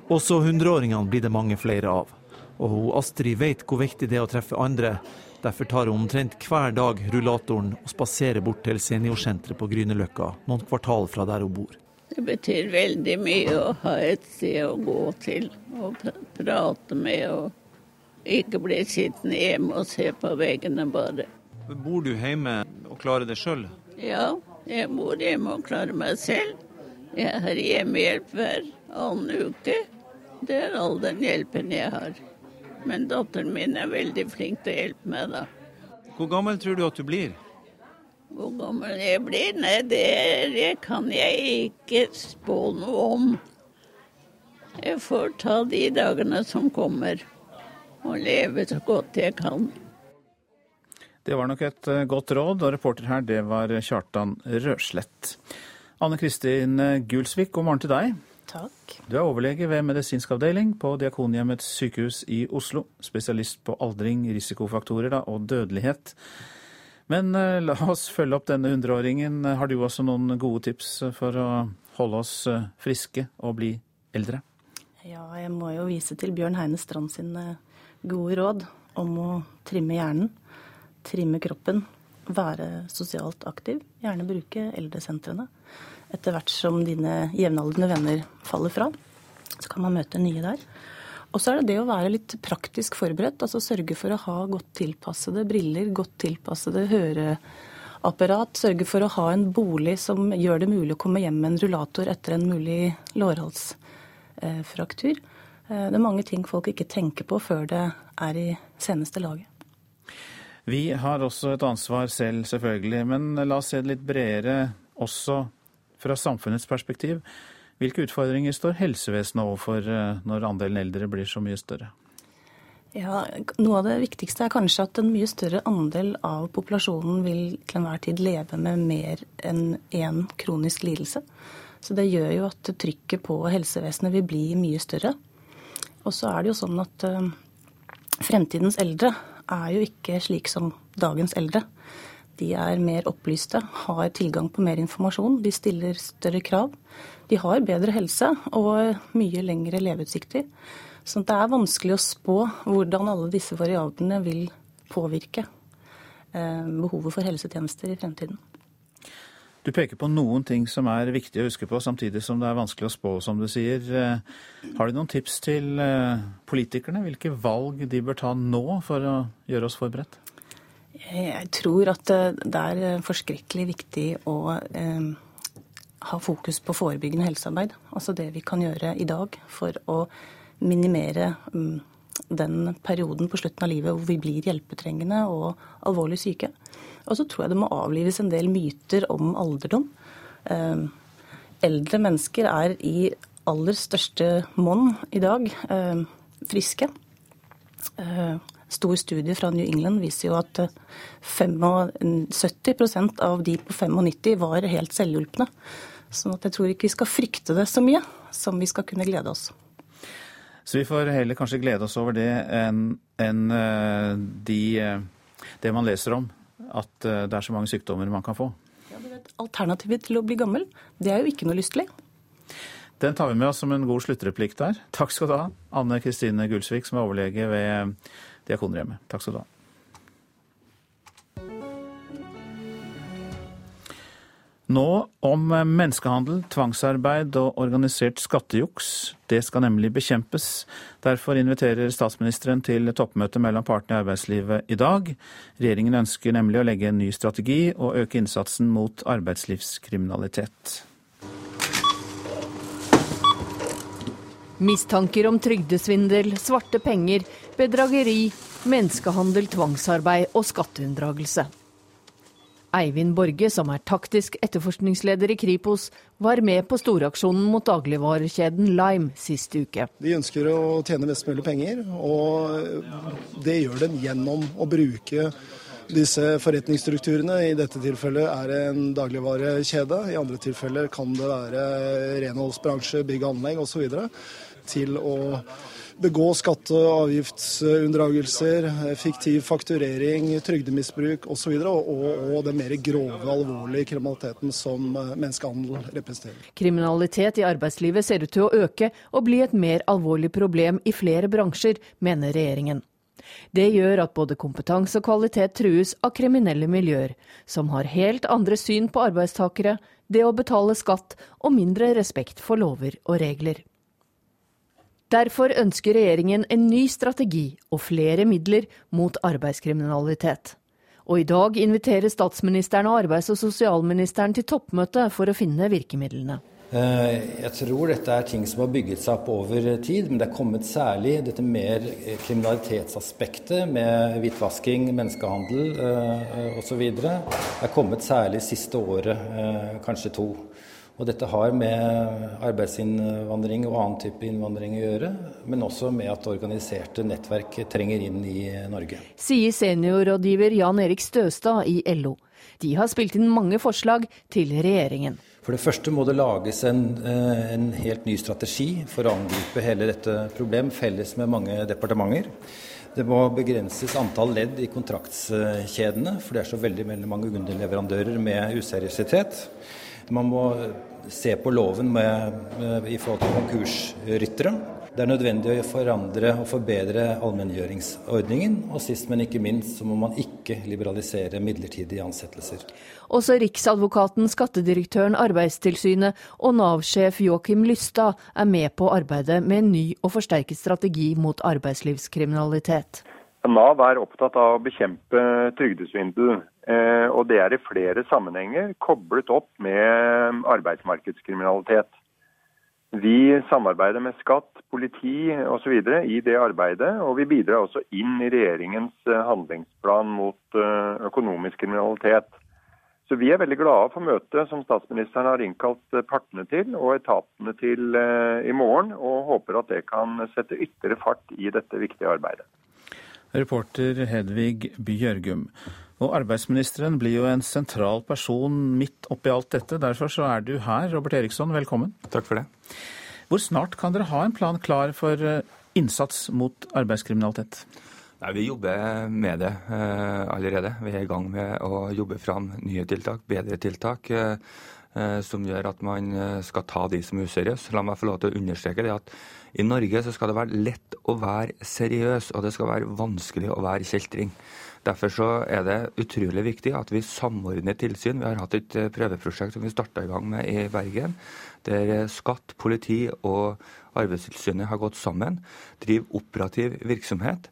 Også 100-åringene blir det mange flere av. Og hun Astrid vet hvor viktig det er å treffe andre. Derfor tar hun omtrent hver dag rullatoren og spaserer bort til seniorsenteret på Grünerløkka, noen kvartal fra der hun bor. Det betyr veldig mye å ha et sted å gå til og prate med, og ikke bli sittende hjemme og se på veggene bare. Bor du hjemme og klarer det sjøl? Ja, jeg bor hjemme og klarer meg selv. Jeg har hjemmehjelp hver annen uke. Det er all den hjelpen jeg har. Men datteren min er veldig flink til å hjelpe meg, da. Hvor gammel tror du at du blir? Hvor gammel jeg blir? Nei, det, det kan jeg ikke spå noe om. Jeg får ta de dagene som kommer, og leve så godt jeg kan. Det var nok et eh, godt råd, og reporter her det var Kjartan Røslett. Anne Kristin Gulsvik, god morgen til deg. Takk. Du er overlege ved medisinsk avdeling på Diakonhjemmets sykehus i Oslo. Spesialist på aldring, risikofaktorer da, og dødelighet. Men eh, la oss følge opp denne hundreåringen. Har du også noen gode tips for å holde oss eh, friske og bli eldre? Ja, jeg må jo vise til Bjørn Heine Strand sine gode råd om å trimme hjernen trimme kroppen, være sosialt aktiv. Gjerne bruke eldresentrene. Etter hvert som dine jevnaldrende venner faller fra, så kan man møte nye der. Og så er det det å være litt praktisk forberedt. Altså sørge for å ha godt tilpassede briller, godt tilpassede høreapparat. Sørge for å ha en bolig som gjør det mulig å komme hjem med en rullator etter en mulig lårhalsfraktur. Eh, det er mange ting folk ikke tenker på før det er i seneste laget. Vi har også et ansvar selv, selvfølgelig. Men la oss se det litt bredere også fra samfunnets perspektiv. Hvilke utfordringer står helsevesenet overfor eh, når andelen eldre blir så mye større? Ja, Noe av det viktigste er kanskje at en mye større andel av populasjonen vil til enhver tid leve med mer enn én kronisk lidelse. Så det gjør jo at trykket på helsevesenet vil bli mye større. Og så er det jo sånn at uh, fremtidens eldre er jo ikke slik som dagens eldre. De er mer opplyste, har tilgang på mer informasjon, de stiller større krav. De har bedre helse og mye lengre leveutsikter. Så det er vanskelig å spå hvordan alle disse variablene vil påvirke eh, behovet for helsetjenester i fremtiden. Du peker på noen ting som er viktig å huske på, samtidig som det er vanskelig å spå, som du sier. Eh, har du noen tips til eh, politikerne? Hvilke valg de bør ta nå for å gjøre oss forberedt? Jeg tror at eh, det er forskrekkelig viktig å eh, ha fokus på forebyggende helsearbeid. Altså det vi kan gjøre i dag for å minimere um, den perioden på slutten av livet hvor vi blir hjelpetrengende og alvorlig syke. Og så tror jeg det må avlives en del myter om alderdom. Eh, eldre mennesker er i aller største monn i dag eh, friske. Eh, stor studie fra New England viser jo at 75% av de på 95 var helt selvhjulpne. Sånn at jeg tror ikke vi skal frykte det så mye som vi skal kunne glede oss. Så vi får heller kanskje glede oss over det enn en, de, det man leser om at eh, det er så mange sykdommer man kan få. Ja, Alternativet til å bli gammel, det er jo ikke noe lystelig. Den tar vi med oss som en god sluttreplikk der. Takk skal du ha, Anne Kristine Gulsvik, som er overlege ved Diakonhjemmet. Takk skal du ha. Nå om menneskehandel, tvangsarbeid og organisert skattejuks. Det skal nemlig bekjempes. Derfor inviterer statsministeren til toppmøte mellom partene i arbeidslivet i dag. Regjeringen ønsker nemlig å legge en ny strategi og øke innsatsen mot arbeidslivskriminalitet. Mistanker om trygdesvindel, svarte penger, bedrageri, menneskehandel, tvangsarbeid og skatteunndragelse. Eivind Borge, som er taktisk etterforskningsleder i Kripos, var med på storaksjonen mot dagligvarekjeden Lime sist uke. De ønsker å tjene mest mulig penger, og det gjør de gjennom å bruke disse forretningsstrukturene. I dette tilfellet er det en dagligvarekjede, i andre tilfeller kan det være renholdsbransje, bygg og anlegg osv. Til å begå skatte- og avgiftsunndragelser, fiktiv fakturering, trygdemisbruk osv. Og, og, og den mer grove, alvorlige kriminaliteten som eh, menneskehandel representerer. Kriminalitet i arbeidslivet ser ut til å øke og bli et mer alvorlig problem i flere bransjer, mener regjeringen. Det gjør at både kompetanse og kvalitet trues av kriminelle miljøer, som har helt andre syn på arbeidstakere, det å betale skatt og mindre respekt for lover og regler. Derfor ønsker regjeringen en ny strategi og flere midler mot arbeidskriminalitet. Og i dag inviterer statsministeren og arbeids- og sosialministeren til toppmøte for å finne virkemidlene. Eh, jeg tror dette er ting som har bygget seg opp over tid, men det er kommet særlig dette mer kriminalitetsaspektet med hvitvasking, menneskehandel osv. Det er kommet særlig siste året, eh, kanskje to. Og dette har med arbeidsinnvandring og annen type innvandring å gjøre, men også med at organiserte nettverk trenger inn i Norge. Sier seniorrådgiver Jan Erik Støstad i LO. De har spilt inn mange forslag til regjeringen. For det første må det lages en, eh, en helt ny strategi for å angripe hele dette problemet, felles med mange departementer. Det må begrenses antall ledd i kontraktskjedene, for det er så veldig, veldig mange underleverandører med useriøsitet. Man må se på loven med, med, i forhold til konkursryttere. Det er nødvendig å forandre og forbedre allmenngjøringsordningen. Og sist, men ikke minst, så må man ikke liberalisere midlertidige ansettelser. Også Riksadvokaten, Skattedirektøren, Arbeidstilsynet og Nav-sjef Joakim Lystad er med på arbeidet med en ny og forsterket strategi mot arbeidslivskriminalitet. Nav er opptatt av å bekjempe trygdesvindel. Eh, og det er i flere sammenhenger koblet opp med arbeidsmarkedskriminalitet. Vi samarbeider med skatt, politi osv. i det arbeidet, og vi bidrar også inn i regjeringens eh, handlingsplan mot eh, økonomisk kriminalitet. Så Vi er veldig glade for møtet som statsministeren har innkalt partene til og etatene til i morgen, og håper at det kan sette ytterligere fart i dette viktige arbeidet. Reporter Hedvig Bjørgum. Og arbeidsministeren blir jo en sentral person midt oppi alt dette. Derfor så er du her, Robert Eriksson. Velkommen. Takk for det. Hvor snart kan dere ha en plan klar for eh, innsats mot arbeidskriminalitet? Nei, Vi jobber med det uh, allerede. Vi er i gang med å jobbe fram nye tiltak, bedre tiltak. Uh, som gjør at man skal ta de som er useriøse. La meg få lov til å understreke det at i Norge så skal det være lett å være seriøs, og det skal være vanskelig å være kjeltring. Derfor så er det utrolig viktig at vi samordner tilsyn. Vi har hatt et eh, prøveprosjekt som vi starta i gang med i Bergen, der eh, skatt, politi og Arbeidstilsynet har gått sammen, driver operativ virksomhet.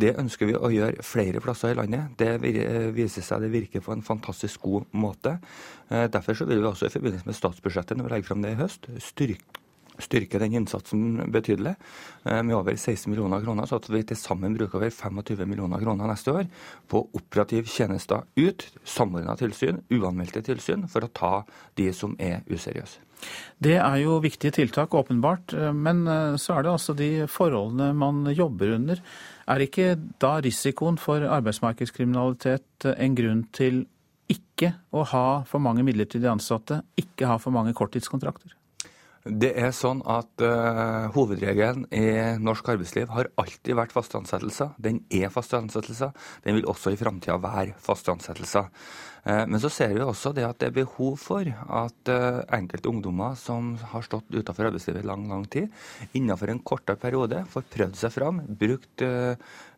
Det ønsker vi å gjøre flere plasser i landet. Det eh, viser seg det virker på en fantastisk god måte. Derfor så vil vi også i forbindelse med statsbudsjettet når vi legger frem det i høst, styrke styrke den innsatsen betydelig eh, med over 16 millioner kroner, så at vi til sammen bruker over 25 millioner kroner neste år på operativ tjenester ut, samordna tilsyn, uanmeldte tilsyn, for å ta de som er useriøse. Det er jo viktige tiltak, åpenbart. Eh, men eh, så er det altså de forholdene man jobber under. Er ikke da risikoen for arbeidsmarkedskriminalitet en grunn til ikke å ha for mange midlertidig ansatte, ikke ha for mange korttidskontrakter? Det er sånn at uh, Hovedregelen i norsk arbeidsliv har alltid vært faste ansettelser. Den er faste ansettelser. Den vil også i framtida være faste ansettelser. Eh, men så ser vi også det at det er behov for at eh, enkelte ungdommer som har stått utenfor arbeidslivet i lang, lang tid, innenfor en kortere periode får prøvd seg fram, brukt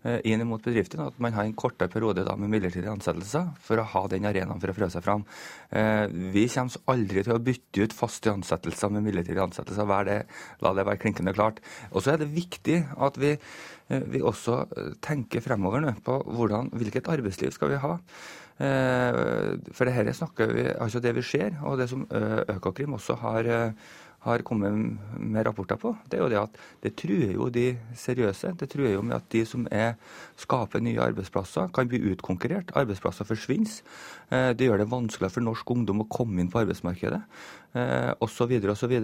inn mot bedriftene, at man har en kortere periode da, med midlertidige ansettelser for å ha den arenaen for å prøve seg fram. Vi kommer aldri til å bytte ut faste ansettelser med midlertidige ansettelser. La det være klinkende klart. Og så er det viktig at vi Eh, vi også eh, tenker fremover nå på hvordan, hvilket arbeidsliv skal vi ha. Eh, for det her snakker vi, altså det vi ser, og det som Økokrim også har, har kommet med rapporter på, det er jo det at det truer jo de seriøse. Det truer jo med at de som er, skaper nye arbeidsplasser, kan bli utkonkurrert. Arbeidsplasser forsvinner. Det gjør det vanskeligere for norsk ungdom å komme inn på arbeidsmarkedet, osv. osv.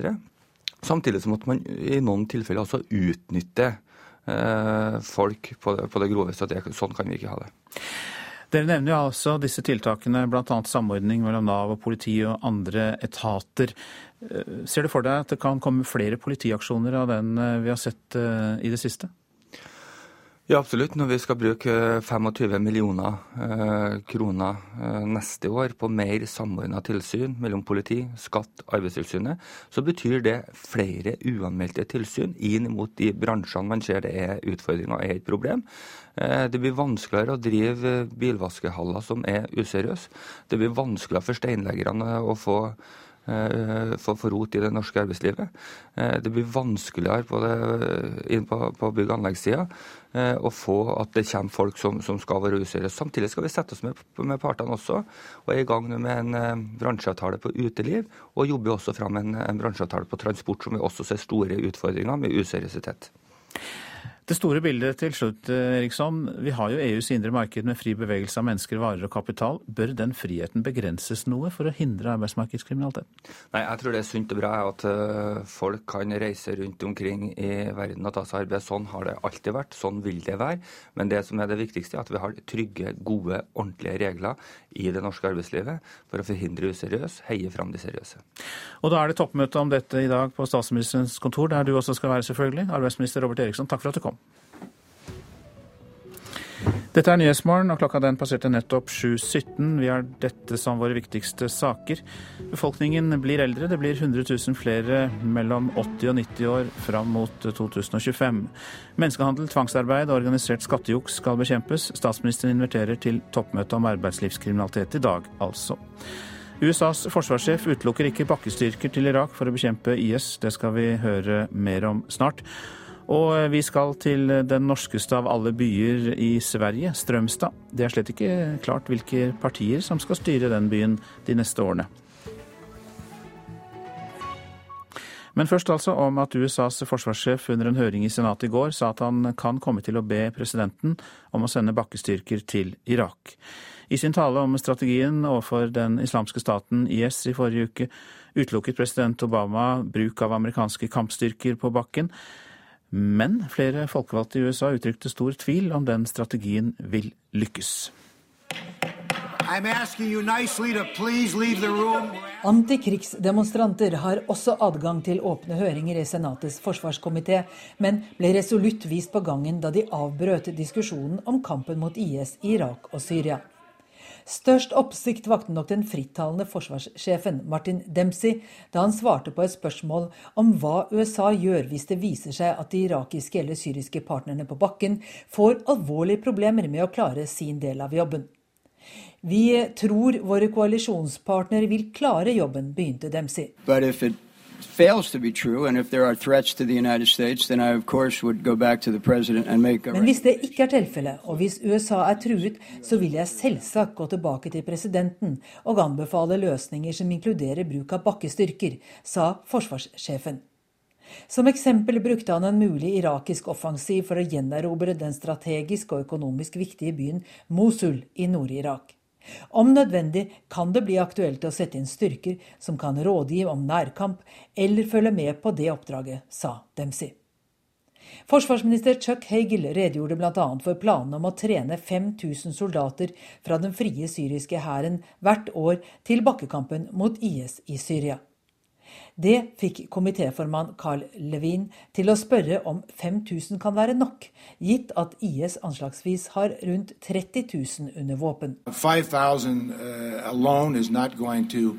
Samtidig som at man i noen tilfeller også utnytter Eh, folk på det, på det groveste. Sånn kan vi ikke ha det. Dere nevner jo altså disse tiltakene, bl.a. samordning mellom Nav og politi og andre etater. Eh, ser du for deg at det kan komme flere politiaksjoner av den eh, vi har sett i det siste? Ja, absolutt. Når vi skal bruke 25 millioner eh, kroner eh, neste år på mer samordna tilsyn mellom politi, skatt, Arbeidstilsynet, så betyr det flere uanmeldte tilsyn inn mot de bransjene man ser det er utfordringer og er et problem. Eh, det blir vanskeligere å drive bilvaskehaller som er useriøse. Det blir vanskeligere for steinleggerne å få Eh, for, for rot i det norske arbeidslivet. Eh, det blir vanskeligere på, det, på, på bygg- og anleggssida eh, å få at det kommer folk som, som skal være useriøse. Samtidig skal vi sette oss med, med partene også, og er i gang med en bransjeavtale på uteliv. Og jobber også fram en, en bransjeavtale på transport, som vi også ser store utfordringer med useriøsitet. Det store bildet til slutt, Eriksson. Vi har jo EUs indre marked med fri bevegelse av mennesker, varer og kapital. Bør den friheten begrenses noe for å hindre arbeidsmarkedskriminalitet? Nei, jeg tror det er sunt og bra at eh, folk kan reise rundt omkring i verden og ta seg arbeid. Sånn har det alltid vært, sånn vil det være. Men det som er det viktigste, er at vi har trygge, gode, ordentlige regler i det norske arbeidslivet for å forhindre useriøs, heie fram de seriøse. Og da er det toppmøte om dette i dag på statsministerens kontor, der du også skal være, selvfølgelig. Arbeidsminister Robert Eriksson, takk for at du kom. Dette er Nyhetsmorgen, og klokka den passerte nettopp 7.17. Vi har dette som våre viktigste saker. Befolkningen blir eldre. Det blir 100 000 flere mellom 80 og 90 år fram mot 2025. Menneskehandel, tvangsarbeid og organisert skattejuks skal bekjempes. Statsministeren inviterer til toppmøte om arbeidslivskriminalitet i dag, altså. USAs forsvarssjef utelukker ikke bakkestyrker til Irak for å bekjempe IS. Det skal vi høre mer om snart. Og eh, vi skal til den norskeste av alle byer i Sverige, Strømstad. Det er slett ikke klart hvilke partier som skal styre den byen de neste årene. Men først altså om at USAs forsvarssjef under en høring i Senatet i går sa at han kan komme til å be presidenten om å sende bakkestyrker til Irak. I sin tale om strategien overfor den islamske staten IS i forrige uke utelukket president Obama bruk av amerikanske kampstyrker på bakken. Men flere folkevalgte i USA uttrykte stor tvil om den strategien vil lykkes. Antikrigsdemonstranter har også adgang til åpne høringer i Senatets forsvarskomité, men ble resolutt vist på gangen da de avbrøt diskusjonen om kampen mot IS i Irak og Syria. Størst oppsikt vakte nok den frittalende forsvarssjefen Martin Dempsey da han svarte på et spørsmål om hva USA gjør hvis det viser seg at de irakiske eller syriske partnerne på bakken får alvorlige problemer med å klare sin del av jobben. Vi tror våre koalisjonspartnere vil klare jobben, begynte Dempsey fails to be true, and if there are threats to the United States, then I of course would go back to the president and make a Men hvis det ikke er tilfelle, og hvis USA er truet, så vil jeg selvsagt gå tilbake til presidenten og anbefale løsninger som inkluderer bruk av bakkestyrker, sa forsvarssjefen. Som eksempel brukte han en mulig irakisk offensiv for å gjenerobre den strategisk og økonomisk viktige byen Mosul i Nord-Irak. Om nødvendig kan det bli aktuelt å sette inn styrker som kan rådgi om nærkamp eller følge med på det oppdraget, sa Dempsey. Forsvarsminister Chuck Hagel redegjorde bl.a. for planene om å trene 5000 soldater fra den frie syriske hæren hvert år til bakkekampen mot IS i Syria. Det fikk komitéformann Carl Levin til å spørre om 5000 kan være nok, gitt at IS anslagsvis har rundt 30 000 under våpen. 5000 uh, alone is not going to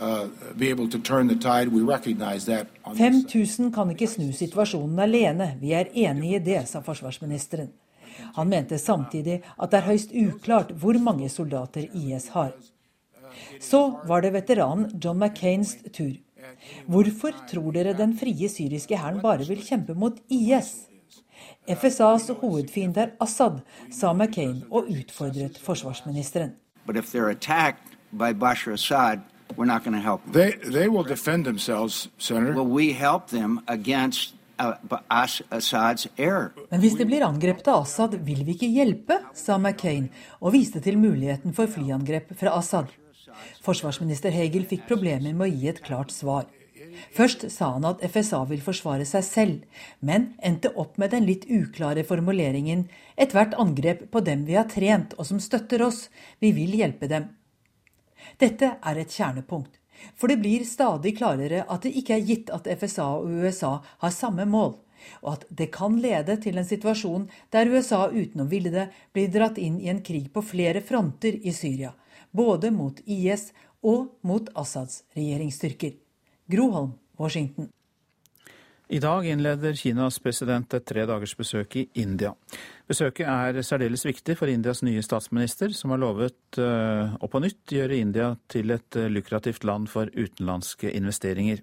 uh, be able to turn the tide. We recognize that. on this 5000 kan ikke snu situasjonen alene, vi er enig i det, sa forsvarsministeren. Han mente samtidig at det er høyst uklart hvor mange soldater IS har. Så var det veteranen John McCains tur. Hvorfor tror dere den frie syriske hæren bare vil kjempe mot IS? FSAs hovedfiende er Assad, sa McCain og utfordret forsvarsministeren. But if they're attacked by Bashar Assad, we're not going to help them. They, they will defend themselves, Senator. Will we help them against uh, As- Assad's error? Men hvis de blir angrepet av Assad, vil vi ikke hjelpe, sa McCain, og viste til muligheten for flyangrep fra Assad. Forsvarsminister Hegel fikk problemer med å gi et klart svar. Først sa han at FSA vil forsvare seg selv, men endte opp med den litt uklare formuleringen 'ethvert angrep på dem vi har trent og som støtter oss, vi vil hjelpe dem'. Dette er et kjernepunkt, for det blir stadig klarere at det ikke er gitt at FSA og USA har samme mål, og at det kan lede til en situasjon der USA uten å ville det blir dratt inn i en krig på flere fronter i Syria, både mot IS og mot Assads regjeringsstyrker. Groholm, Washington. I dag innleder Kinas president et tre dagers besøk i India. Besøket er særdeles viktig for Indias nye statsminister, som har lovet eh, å på nytt gjøre India til et eh, lukrativt land for utenlandske investeringer.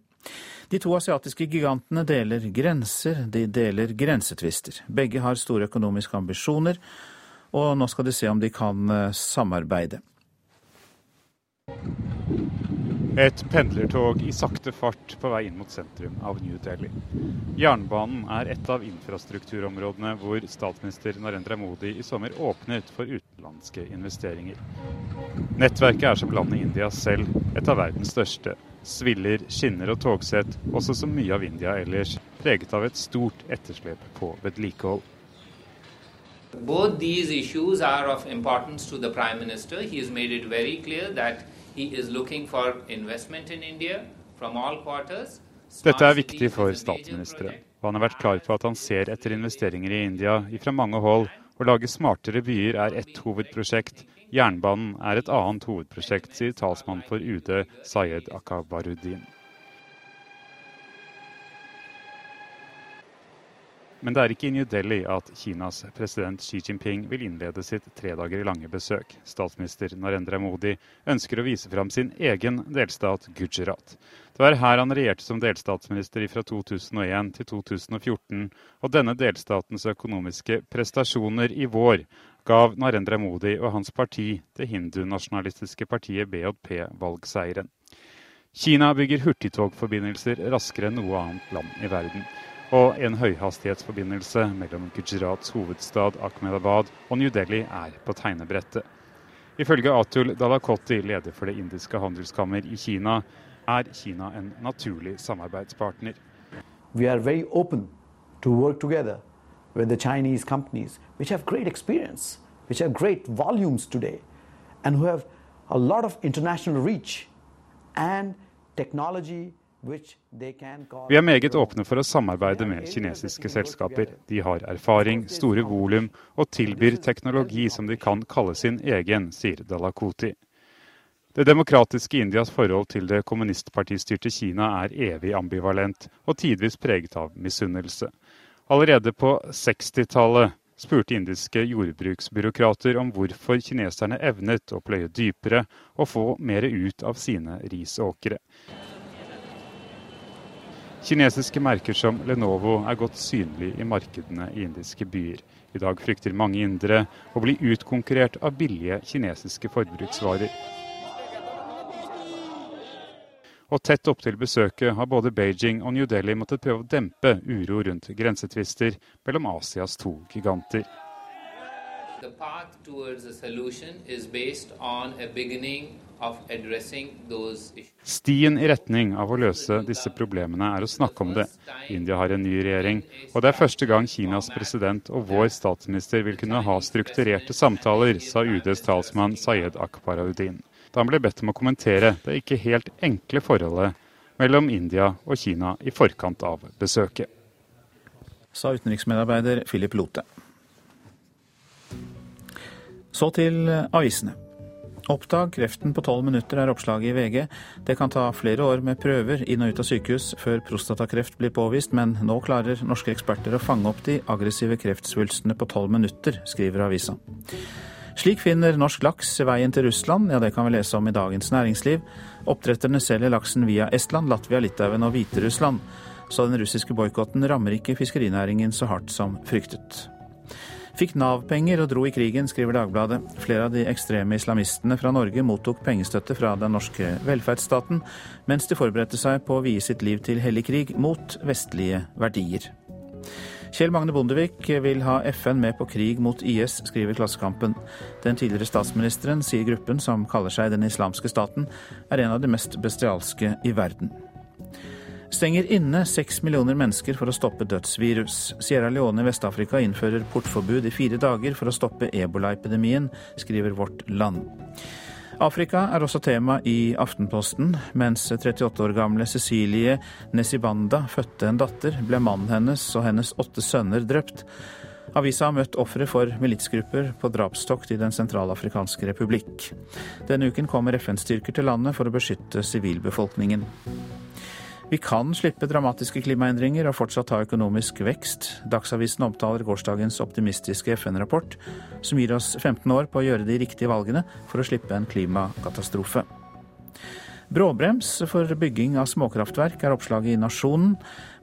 De to asiatiske gigantene deler grenser, de deler grensetvister. Begge har store økonomiske ambisjoner, og nå skal de se om de kan eh, samarbeide. Et pendlertog i sakte fart på vei inn mot sentrum av New Delhi. Jernbanen er et av infrastrukturområdene hvor statsminister Narendra Modi i sommer åpnet for utenlandske investeringer. Nettverket er som landet India selv et av verdens største. Sviller, skinner og togsett, også som mye av India ellers, preget av et stort etterslep på vedlikehold. Both these issues are of importance to the Prime Minister. He has made it very clear that he is looking for investment in India from all quarters. Dette er viktig for statsministeren, og han har vært klar på at han ser etter investeringer i India fra mange hold. Å lage smartere byer er ett hovedprosjekt. Jernbanen er et annet hovedprosjekt, sier talsmann for UD Sayed Akabaruddin. Men det er ikke i New Delhi at Kinas president Xi Jinping vil innlede sitt tre dager lange besøk. Statsminister Narendra Modi ønsker å vise fram sin egen delstat Gujarat. Det var her han regjerte som delstatsminister fra 2001 til 2014, og denne delstatens økonomiske prestasjoner i vår gav Narendra Modi og hans parti, det hindunasjonalistiske partiet BJP, valgseieren. Kina bygger hurtigtogforbindelser raskere enn noe annet land i verden og en høyhastighetsforbindelse mellom Gujarats hovedstad Ahmedabad og New Delhi er på tegnebrettet. Ifølge Atul Dalakoti, leder for det indiske handelskammer i Kina, er Kina en naturlig samarbeidspartner. We are very open to work together with the Chinese companies, which have great experience, which have great volumes today, and who have a lot of international and technology vi er meget åpne for å samarbeide med kinesiske selskaper. De har erfaring, store volum og tilbyr teknologi som de kan kalle sin egen, sier Dalakoti. Det demokratiske Indias forhold til det kommunistpartistyrte Kina er evig ambivalent og tidvis preget av misunnelse. Allerede på 60-tallet spurte indiske jordbruksbyråkrater om hvorfor kineserne evnet å pløye dypere og få mer ut av sine risåkre. Kinesiske merker som Lenovo er godt synlig i markedene i indiske byer. I dag frykter mange indere å bli utkonkurrert av billige kinesiske forbruksvarer. Og tett opptil besøket har både Beijing og New Delhi måttet prøve å dempe uro rundt grensetvister mellom Asias to giganter. The path towards a solution is based on a beginning of addressing those issues. Stien i retning av å løse disse problemene er å snakke om det. India har en ny regjering, og det er første gang Kinas president og vår statsminister vil kunne ha strukturerte samtaler, sa UDs talsmann Sayed Akbaraudin. Da han ble bedt om å kommentere det ikke helt enkle forholdet mellom India og Kina i forkant av besøket. Sa utenriksmedarbeider Philip Lote. Så til avisene. Oppdag kreften på tolv minutter er oppslaget i VG. Det kan ta flere år med prøver inn og ut av sykehus før prostatakreft blir påvist, men nå klarer norske eksperter å fange opp de aggressive kreftsvulstene på tolv minutter, skriver avisa. Slik finner norsk laks veien til Russland, ja det kan vi lese om i Dagens Næringsliv. Oppdretterne selger laksen via Estland, Latvia, Litauen og Hviterussland. Så den russiske boikotten rammer ikke fiskerinæringen så hardt som fryktet. Fikk Nav-penger og dro i krigen, skriver Dagbladet. Flere av de ekstreme islamistene fra Norge mottok pengestøtte fra den norske velferdsstaten, mens de forberedte seg på å vie sitt liv til hellig krig mot vestlige verdier. Kjell Magne Bondevik vil ha FN med på krig mot IS, skriver Klassekampen. Den tidligere statsministeren sier gruppen, som kaller seg Den islamske staten, er en av de mest bestialske i verden. Stenger inne seks millioner mennesker for å stoppe dødsvirus. Sierra Leone i Vest-Afrika innfører portforbud i fire dager for å stoppe ebolaepidemien, skriver Vårt Land. Afrika er også tema i Aftenposten. Mens 38 år gamle Cecilie Nesibanda fødte en datter, ble mannen hennes og hennes åtte sønner drept. Avisa har møtt ofre for militsgrupper på drapstokt i Den sentralafrikanske republikk. Denne uken kommer FN-styrker til landet for å beskytte sivilbefolkningen. Vi kan slippe dramatiske klimaendringer og fortsatt ha økonomisk vekst. Dagsavisen omtaler gårsdagens optimistiske FN-rapport, som gir oss 15 år på å gjøre de riktige valgene for å slippe en klimakatastrofe. Bråbrems for bygging av småkraftverk er oppslaget i Nasjonen.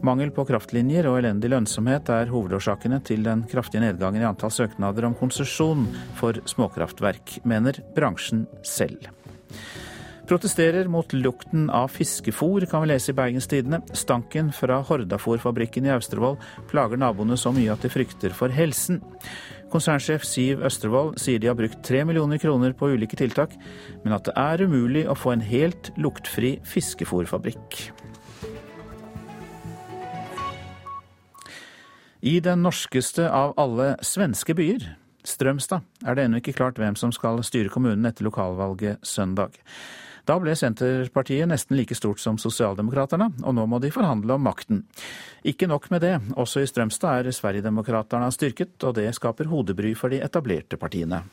Mangel på kraftlinjer og elendig lønnsomhet er hovedårsakene til den kraftige nedgangen i antall søknader om konsesjon for småkraftverk, mener bransjen selv. Protesterer mot lukten av fiskefôr, kan vi lese i Bergens Tidende. Stanken fra Hordafòrfabrikken i Austevoll plager naboene så mye at de frykter for helsen. Konsernsjef Siv Østervoll sier de har brukt tre millioner kroner på ulike tiltak, men at det er umulig å få en helt luktfri fiskefôrfabrikk. I den norskeste av alle svenske byer, Strømstad, er det ennå ikke klart hvem som skal styre kommunen etter lokalvalget søndag. Da ble Senterpartiet nesten like stort som Sosialdemokraterne, og nå må de forhandle om makten. Ikke nok med det, også i Strømstad er Sverigedemokraterna styrket, og det skaper hodebry for de etablerte partiene.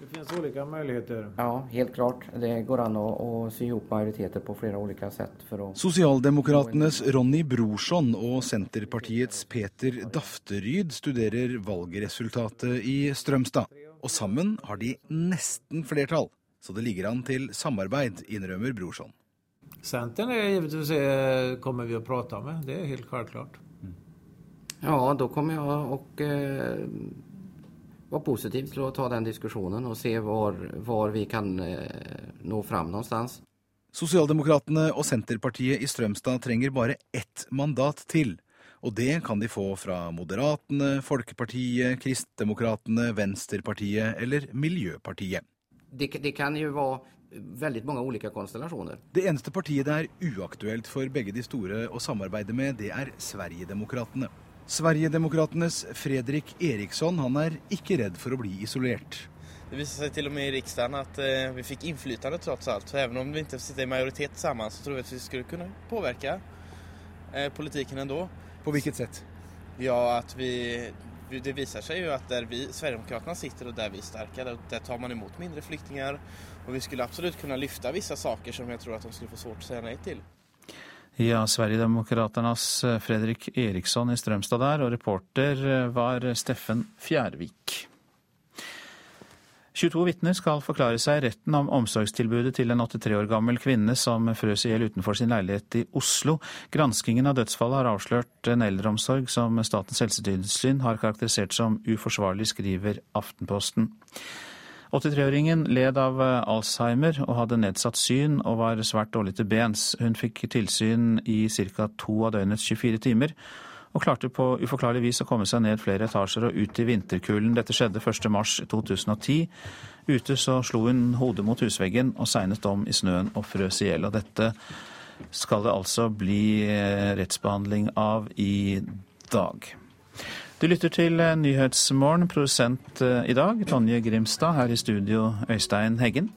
Det finnes ulike muligheter. Ja, helt klart. Det går an å, å sy opp majoriteter på flere ulike sett. For å... Sosialdemokratenes Ronny Brorson og Senterpartiets Peter Dafteryd studerer valgresultatet i Strømstad. Og sammen har de nesten flertall så det ligger an til samarbeid, innrømmer Brorson. Senteren er givetvis eh, kommer vi å prate med, det er helt klart. Mm. Ja, da kommer jeg å eh, være positiv til å ta den diskusjonen og se hvor vi kan eh, nå fram någonstans. Sosialdemokratene og Senterpartiet i Strømstad trenger bare ett mandat til. Og det kan de få fra Moderatene, Folkepartiet, Kristdemokratene, Venstrepartiet eller Miljøpartiet det, det, kan jo være veldig mange ulike konstellasjoner. Det eneste partiet det er uaktuelt for begge de store å samarbeide med, det er Sverigedemokraterna. Sverigedemokraternes Fredrik Eriksson han er ikke redd for å bli isolert. Det viser seg til og med i Riksdagen at eh, vi fikk innflytelse tross alt. Så selv om vi ikke sitter i majoritet sammen, så tror jeg at vi skulle kunne påvirke eh, politikken likevel. På hvilket sett? Ja, at vi det viser seg jo at der vi, Sverigedemokraterna sitter og der vi er sterke, der, der tar man imot mindre flyktninger. Og vi skulle absolutt kunne løfte visse saker som jeg tror at de skulle få svårt å si nei til. Ja, Sverigedemokraternas eh, Fredrik Eriksson i Strømstad der, og reporter eh, var Steffen Fjærvik. 22 vitner skal forklare seg i retten om omsorgstilbudet til en 83 år gammel kvinne som frøs i hjel utenfor sin leilighet i Oslo. Granskingen av dødsfallet har avslørt en eldreomsorg som Statens helsetilsyn har karakterisert som uforsvarlig, skriver Aftenposten. 83-åringen led av alzheimer og hadde nedsatt syn og var svært dårlig til bens. Hun fikk tilsyn i ca. to av døgnets 24 timer og klarte på uforklarlig vis å komme seg ned flere etasjer og ut i vinterkulden. Dette skjedde 1.3.2010. Ute så slo hun hodet mot husveggen og segnet om i snøen og frøs i hjel. Og dette skal det altså bli eh, rettsbehandling av i dag. Du lytter til eh, Nyhetsmorgen, produsent eh, i dag Tonje Grimstad. Her i studio Øystein Heggen.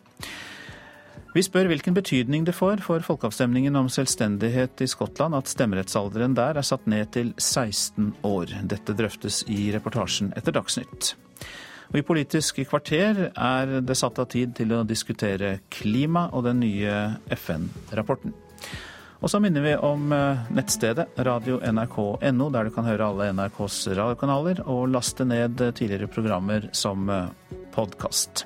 Vi spør hvilken betydning det får for folkeavstemningen om selvstendighet i Skottland at stemmerettsalderen der er satt ned til 16 år. Dette drøftes i reportasjen etter Dagsnytt. Og I Politisk kvarter er det satt av tid til å diskutere klima og den nye FN-rapporten. Og så minner vi om eh, nettstedet radio.nrk.no, der du kan høre alle NRKs radiokanaler og laste ned tidligere programmer som eh, podkast.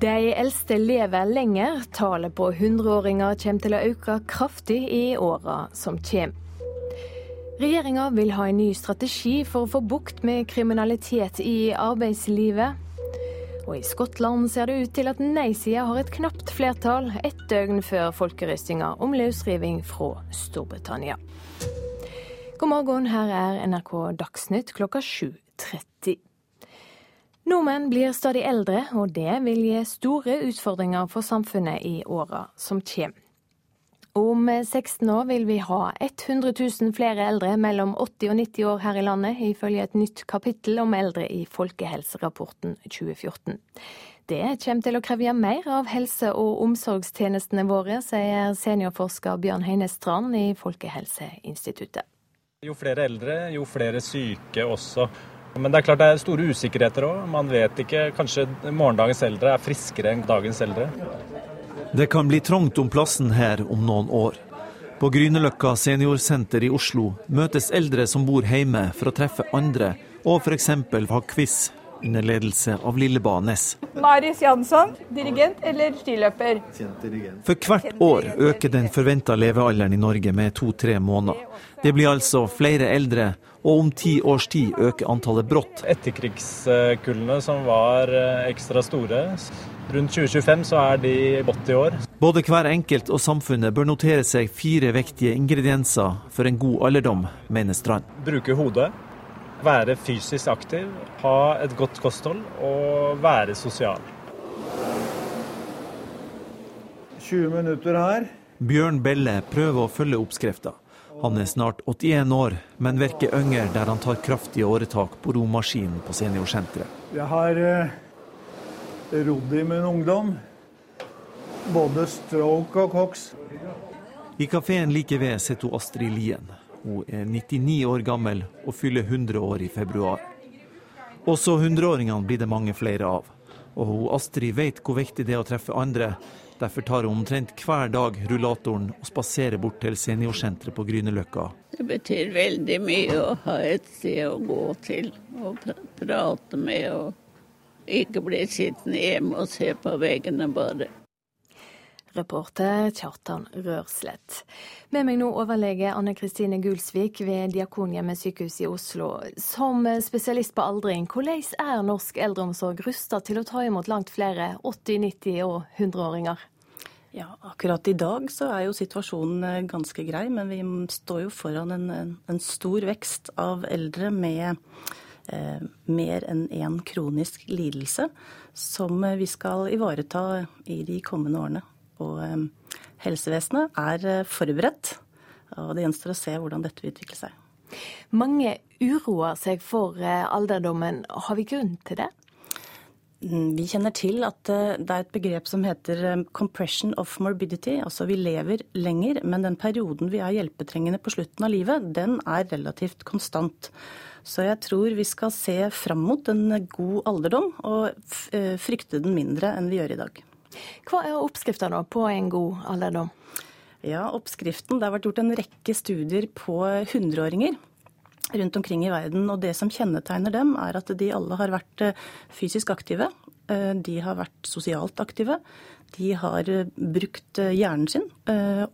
De eldste lever lenger. Tallet på 100-åringer kommer til å øke kraftig i åra som kommer. Regjeringa vil ha en ny strategi for å få bukt med kriminalitet i arbeidslivet. Og i Skottland ser det ut til at nei-sida har et knapt flertall ett døgn før folkerøstinga om løsriving fra Storbritannia. God morgen, her er NRK Dagsnytt klokka 7.30. Nordmenn blir stadig eldre, og det vil gi store utfordringer for samfunnet i åra som kommer. Om 16 år vil vi ha 100 000 flere eldre mellom 80 og 90 år her i landet, ifølge et nytt kapittel om eldre i Folkehelserapporten 2014. Det kommer til å kreve mer av helse- og omsorgstjenestene våre, sier seniorforsker Bjørn Heine Strand i Folkehelseinstituttet. Jo flere eldre, jo flere syke også. Men det er klart det er store usikkerheter òg. Man vet ikke. Kanskje morgendagens eldre er friskere enn dagens eldre. Det kan bli trangt om plassen her om noen år. På Grünerløkka seniorsenter i Oslo møtes eldre som bor hjemme for å treffe andre, og f.eks. ha quiz under ledelse av Lilleba Næss. Marius Jansson, dirigent eller skiløper? For hvert år øker den forventa levealderen i Norge med to-tre måneder. Det blir altså flere eldre, og om ti års tid øker antallet brått. Etterkrigskullene som var eh, ekstra store, rundt 2025 så er de 80 år. Både hver enkelt og samfunnet bør notere seg fire vektige ingredienser for en god alderdom, mener Strand. Bruke hodet, være fysisk aktiv, ha et godt kosthold og være sosial. 20 minutter her. Bjørn Belle prøver å følge oppskrifta. Han er snart 81 år, men virker yngre der han tar kraftige åretak på romaskinen på seniorsenteret. Jeg har eh, rodd i min ungdom. Både stroke og cox. I kafeen like ved sitter Astrid Lien. Hun er 99 år gammel og fyller 100 år i februar. Også 100-åringene blir det mange flere av. Og hun Astrid vet hvor viktig det er å treffe andre, Derfor tar hun omtrent hver dag rullatoren og spaserer bort til seniorsenteret på Grünerløkka. Det betyr veldig mye å ha et sted å gå til og prate med, og ikke bli sittende hjemme og se på veggene bare. Reporter Kjartan Rørslett. Med meg nå overlege Anne Kristine Gulsvik ved Diakonhjemmet sykehus i Oslo. Som spesialist på aldring, hvordan er norsk eldreomsorg rustet til å ta imot langt flere 80-, 90- og 100-åringer? Ja, Akkurat i dag så er jo situasjonen eh, ganske grei, men vi står jo foran en, en stor vekst av eldre med eh, mer enn én kronisk lidelse, som vi skal ivareta i de kommende årene. Og eh, helsevesenet er eh, forberedt, og det gjenstår å se hvordan dette vil utvikle seg. Mange uroer seg for eh, alderdommen. Har vi grunn til det? Mm, vi kjenner til at det er et begrep som heter 'compression of morbidity'. Altså vi lever lenger, men den perioden vi er hjelpetrengende på slutten av livet, den er relativt konstant. Så jeg tror vi skal se fram mot en god alderdom, og frykte den mindre enn vi gjør i dag. Hva er oppskrifta på en god alderdom? Ja, oppskriften, Det har vært gjort en rekke studier på 100-åringer rundt omkring i verden. Og det som kjennetegner dem, er at de alle har vært eh, fysisk aktive. Eh, de har vært sosialt aktive. De har eh, brukt hjernen sin.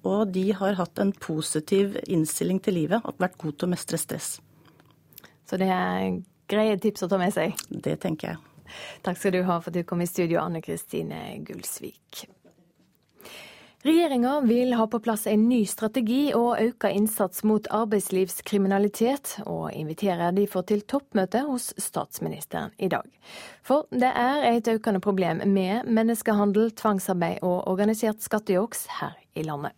Og de har hatt en positiv innstilling til livet. Vært god til å mestre stress. Så det er greie tips å ta med seg? Det tenker jeg. Takk skal du ha for at du kom i studio, Anne Kristine Gullsvik. Regjeringa vil ha på plass en ny strategi og øke innsats mot arbeidslivskriminalitet, og inviterer derfor til toppmøte hos statsministeren i dag. For det er et økende problem med menneskehandel, tvangsarbeid og organisert skattejuks her i landet.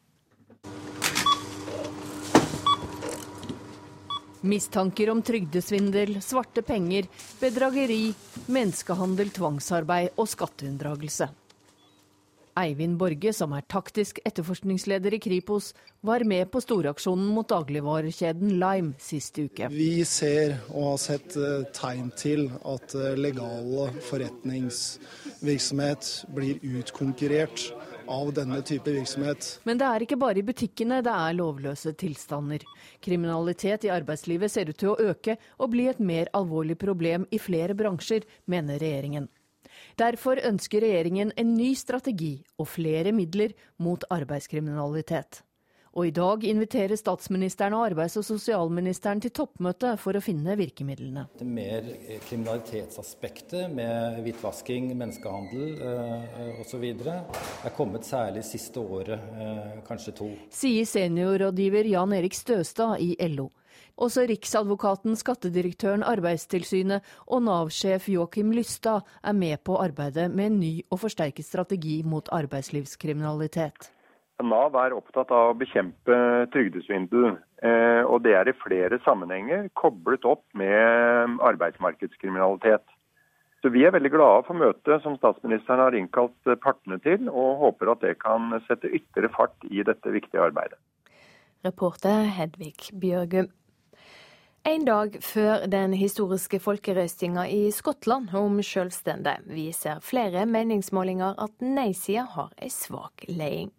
Mistanker om trygdesvindel, svarte penger, bedrageri, menneskehandel, tvangsarbeid og skatteunndragelse. Eivind Borge, som er taktisk etterforskningsleder i Kripos, var med på storaksjonen mot dagligvarekjeden Lime sist uke. Vi ser og har sett eh, tegn til at legale forretningsvirksomhet blir utkonkurrert av denne type virksomhet. Men det er ikke bare i butikkene det er lovløse tilstander. Kriminalitet i arbeidslivet ser ut til å øke og bli et mer alvorlig problem i flere bransjer, mener regjeringen. Derfor ønsker regjeringen en ny strategi og flere midler mot arbeidskriminalitet. Og i dag inviterer statsministeren og arbeids- og sosialministeren til toppmøte for å finne virkemidlene. Det mer kriminalitetsaspektet med hvitvasking, menneskehandel eh, osv. er kommet særlig siste året, eh, kanskje to. Sier seniorrådgiver Jan Erik Støstad i LO. Også Riksadvokaten, Skattedirektøren, Arbeidstilsynet og Nav-sjef Joakim Lystad er med på arbeidet med en ny og forsterket strategi mot arbeidslivskriminalitet. Nav er opptatt av å bekjempe trygdesvindel. Eh, og det er i flere sammenhenger koblet opp med arbeidsmarkedskriminalitet. Så Vi er veldig glade for møtet som statsministeren har innkalt partene til, og håper at det kan sette ytterligere fart i dette viktige arbeidet. Reporter Hedvig Bjørgum. En dag før den historiske folkerøstinga i Skottland om selvstendig, viser flere meningsmålinger at nei-sida har ei svak leding.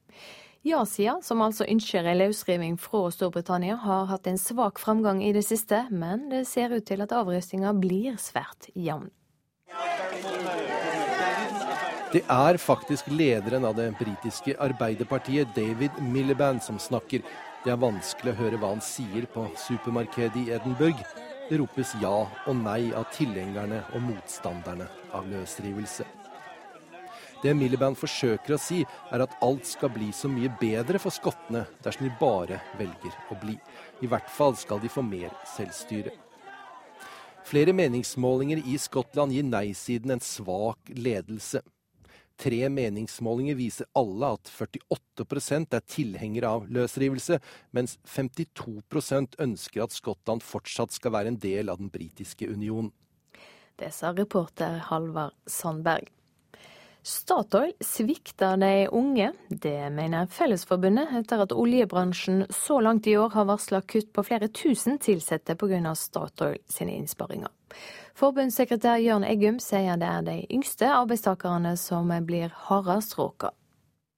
Ja-sida, som altså ønsker en løsriving fra Storbritannia, har hatt en svak framgang i det siste, men det ser ut til at avrøstinga blir svært jevn. Det er faktisk lederen av det britiske Arbeiderpartiet, David Miliband, som snakker. Det er vanskelig å høre hva han sier på supermarkedet i Edinburgh. Det ropes ja og nei av tilhengerne og motstanderne av løsrivelse. Det Miliband forsøker å si, er at alt skal bli så mye bedre for skottene dersom de bare velger å bli. I hvert fall skal de få mer selvstyre. Flere meningsmålinger i Skottland gir nei-siden en svak ledelse. Tre meningsmålinger viser alle at 48% er tilhengere av løsrivelse, mens 52% ønsker at Skottland fortsatt skal være en del av den britiske unionen. Det sa reporter Halvard Sandberg. Statoil svikter de unge. Det mener Fellesforbundet etter at oljebransjen så langt i år har varsla kutt på flere tusen ansatte pga. Statoil sine innsparinger. Forbundssekretær Jørn Eggum sier det er de yngste arbeidstakerne som blir hardest råka.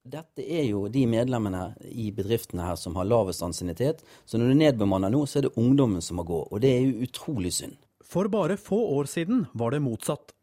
Dette er jo de medlemmene i bedriftene her som har lavest ansiennitet. Så når du nedbemanner nå, så er det ungdommen som må gå. Og det er jo utrolig synd. For bare få år siden var det motsatt.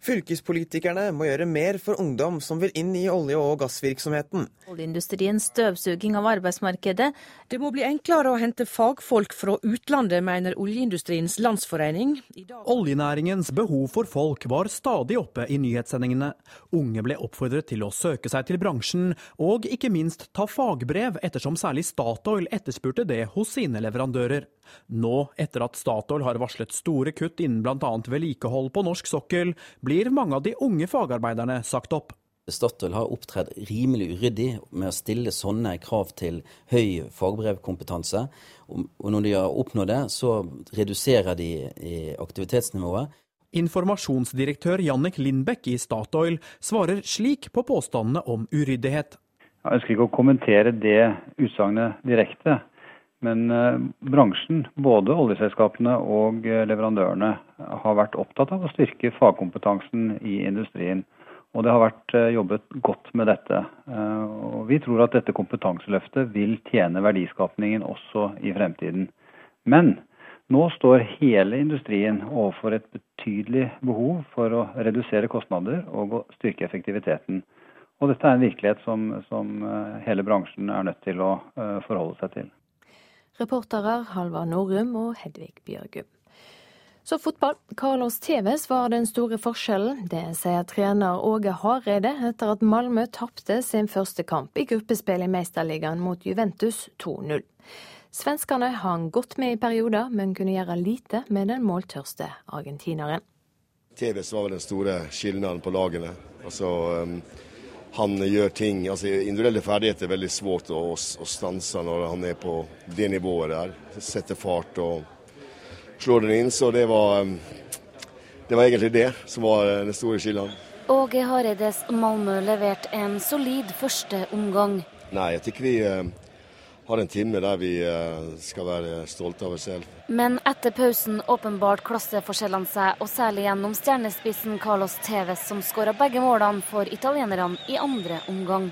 Fylkespolitikerne må gjøre mer for ungdom som vil inn i olje- og gassvirksomheten. Oljeindustriens støvsuging av arbeidsmarkedet. Det må bli enklere å hente fagfolk fra utlandet, mener Oljeindustriens landsforening. Oljenæringens behov for folk var stadig oppe i nyhetssendingene. Unge ble oppfordret til å søke seg til bransjen, og ikke minst ta fagbrev, ettersom særlig Statoil etterspurte det hos sine leverandører. Nå, etter at Statoil har varslet store kutt innen bl.a. vedlikehold på norsk sokkel, blir mange av de unge fagarbeiderne sagt opp. Statoil har opptredd rimelig uryddig med å stille sånne krav til høy fagbrevkompetanse. Og når de har oppnådd det, så reduserer de aktivitetsnivået. Informasjonsdirektør Jannik Lindbekk i Statoil svarer slik på påstandene om uryddighet. Jeg ønsker ikke å kommentere det utsagnet direkte. Men eh, bransjen, både oljeselskapene og eh, leverandørene, har vært opptatt av å styrke fagkompetansen i industrien. Og det har vært eh, jobbet godt med dette. Og vi tror at dette kompetanseløftet vil tjene verdiskapningen også i fremtiden. Men nå står hele industrien overfor et betydelig behov for å redusere kostnader og å styrke effektiviteten. Og dette er en virkelighet som, som hele bransjen er nødt til å forholde seg til. Reportere Halvard Norum og Hedvig Bjørgum. Så fotball. Carlos Tevez var den store forskjellen. Det sier trener Åge Hareide etter at Malmö tapte sin første kamp i gruppespill i Meisterligaen mot Juventus 2-0. Svenskene hang godt med i perioder, men kunne gjøre lite med den måltørste argentineren. Tevez var vel den store skilnaden på lagene. Altså, um, han gjør ting altså Individuelle ferdigheter er veldig svårt å, å stanse når han er på det nivået der. Setter fart og slår den inn. Så det var, um, det var egentlig det som var den store skillet. Åge Hareides Malmö leverte en solid første omgang. Nei, jeg tykker vi um, har en time der vi uh, skal være stolte av oss selv. Men etter pausen åpenbart klasseforskjellene seg, og særlig gjennom stjernespissen Carlos Tevez, som skåra begge målene for italienerne i andre omgang.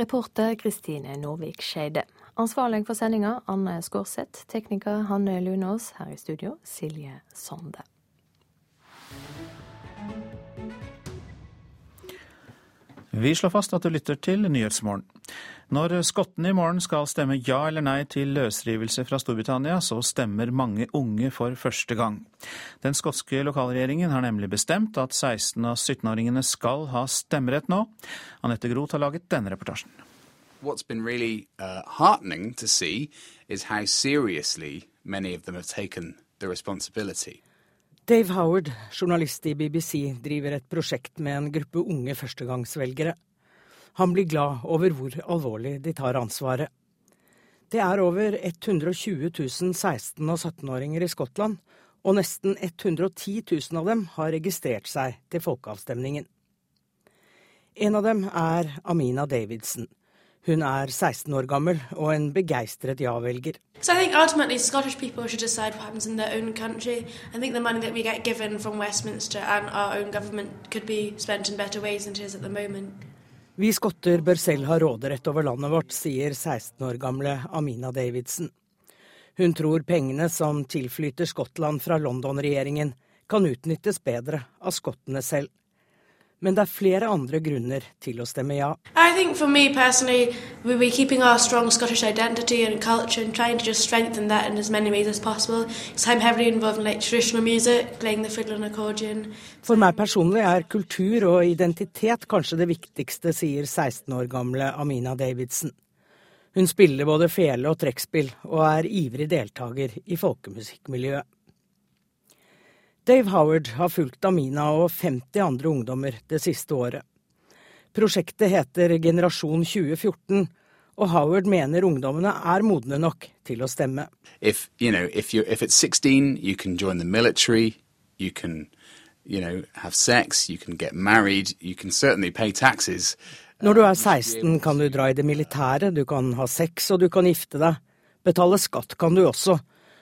Reporter Kristine Norvik Skeide. Ansvarlig for sendinga Anne Skårseth. Tekniker Hanne Lunås. Her i studio Silje Sande. Vi slår fast at du lytter til Nyhetsmorgen. Når skottene i morgen skal stemme ja eller nei til løsrivelse fra Storbritannia, så stemmer mange unge for første gang. Den skotske lokalregjeringen har nemlig bestemt at 16- og 17-åringene skal ha stemmerett nå. Anette Groth har laget denne reportasjen. What's been really uh, heartening to see is how seriously many of them have taken the responsibility. Dave Howard, journalist i BBC, driver et prosjekt med en gruppe unge førstegangsvelgere. Han blir glad over hvor alvorlig de tar ansvaret. Det er over 120 000 16- og 17-åringer i Skottland, og nesten 110 000 av dem har registrert seg til folkeavstemningen. En av dem er Amina Davidson. Hun er 16 år gammel og en begeistret ja-velger. So I Vi skotter bør selv ha råderett over landet vårt, sier 16 år gamle Amina Davidson. Hun tror pengene som tilflyter Skottland fra London-regjeringen, kan utnyttes bedre av skottene selv. Men det er flere andre grunner til å stemme ja. I think for me personally, we be keeping our strong Scottish identity and culture and trying to just strengthen that in as many ways as possible. Because I'm heavily involved in like traditional music, playing the fiddle and accordion. For meg personlig er kultur og identitet kanskje det viktigste, sier 16 år gamle Amina Davidson. Hun spiller både fele og trekkspill, og er ivrig deltaker i folkemusikkmiljøet. Dave Howard har fulgt Amina og 50 andre ungdommer det siste året. Prosjektet heter Generasjon 2014, og Howard mener ungdommene er modne nok til å stemme. If, you know, if, if 16, you can join the military, you can you know, have sex, you can get married, you can certainly pay taxes. Når du er 16 kan du dra i det militære, du kan ha sex og du kan gifte deg. Betale skatt kan du også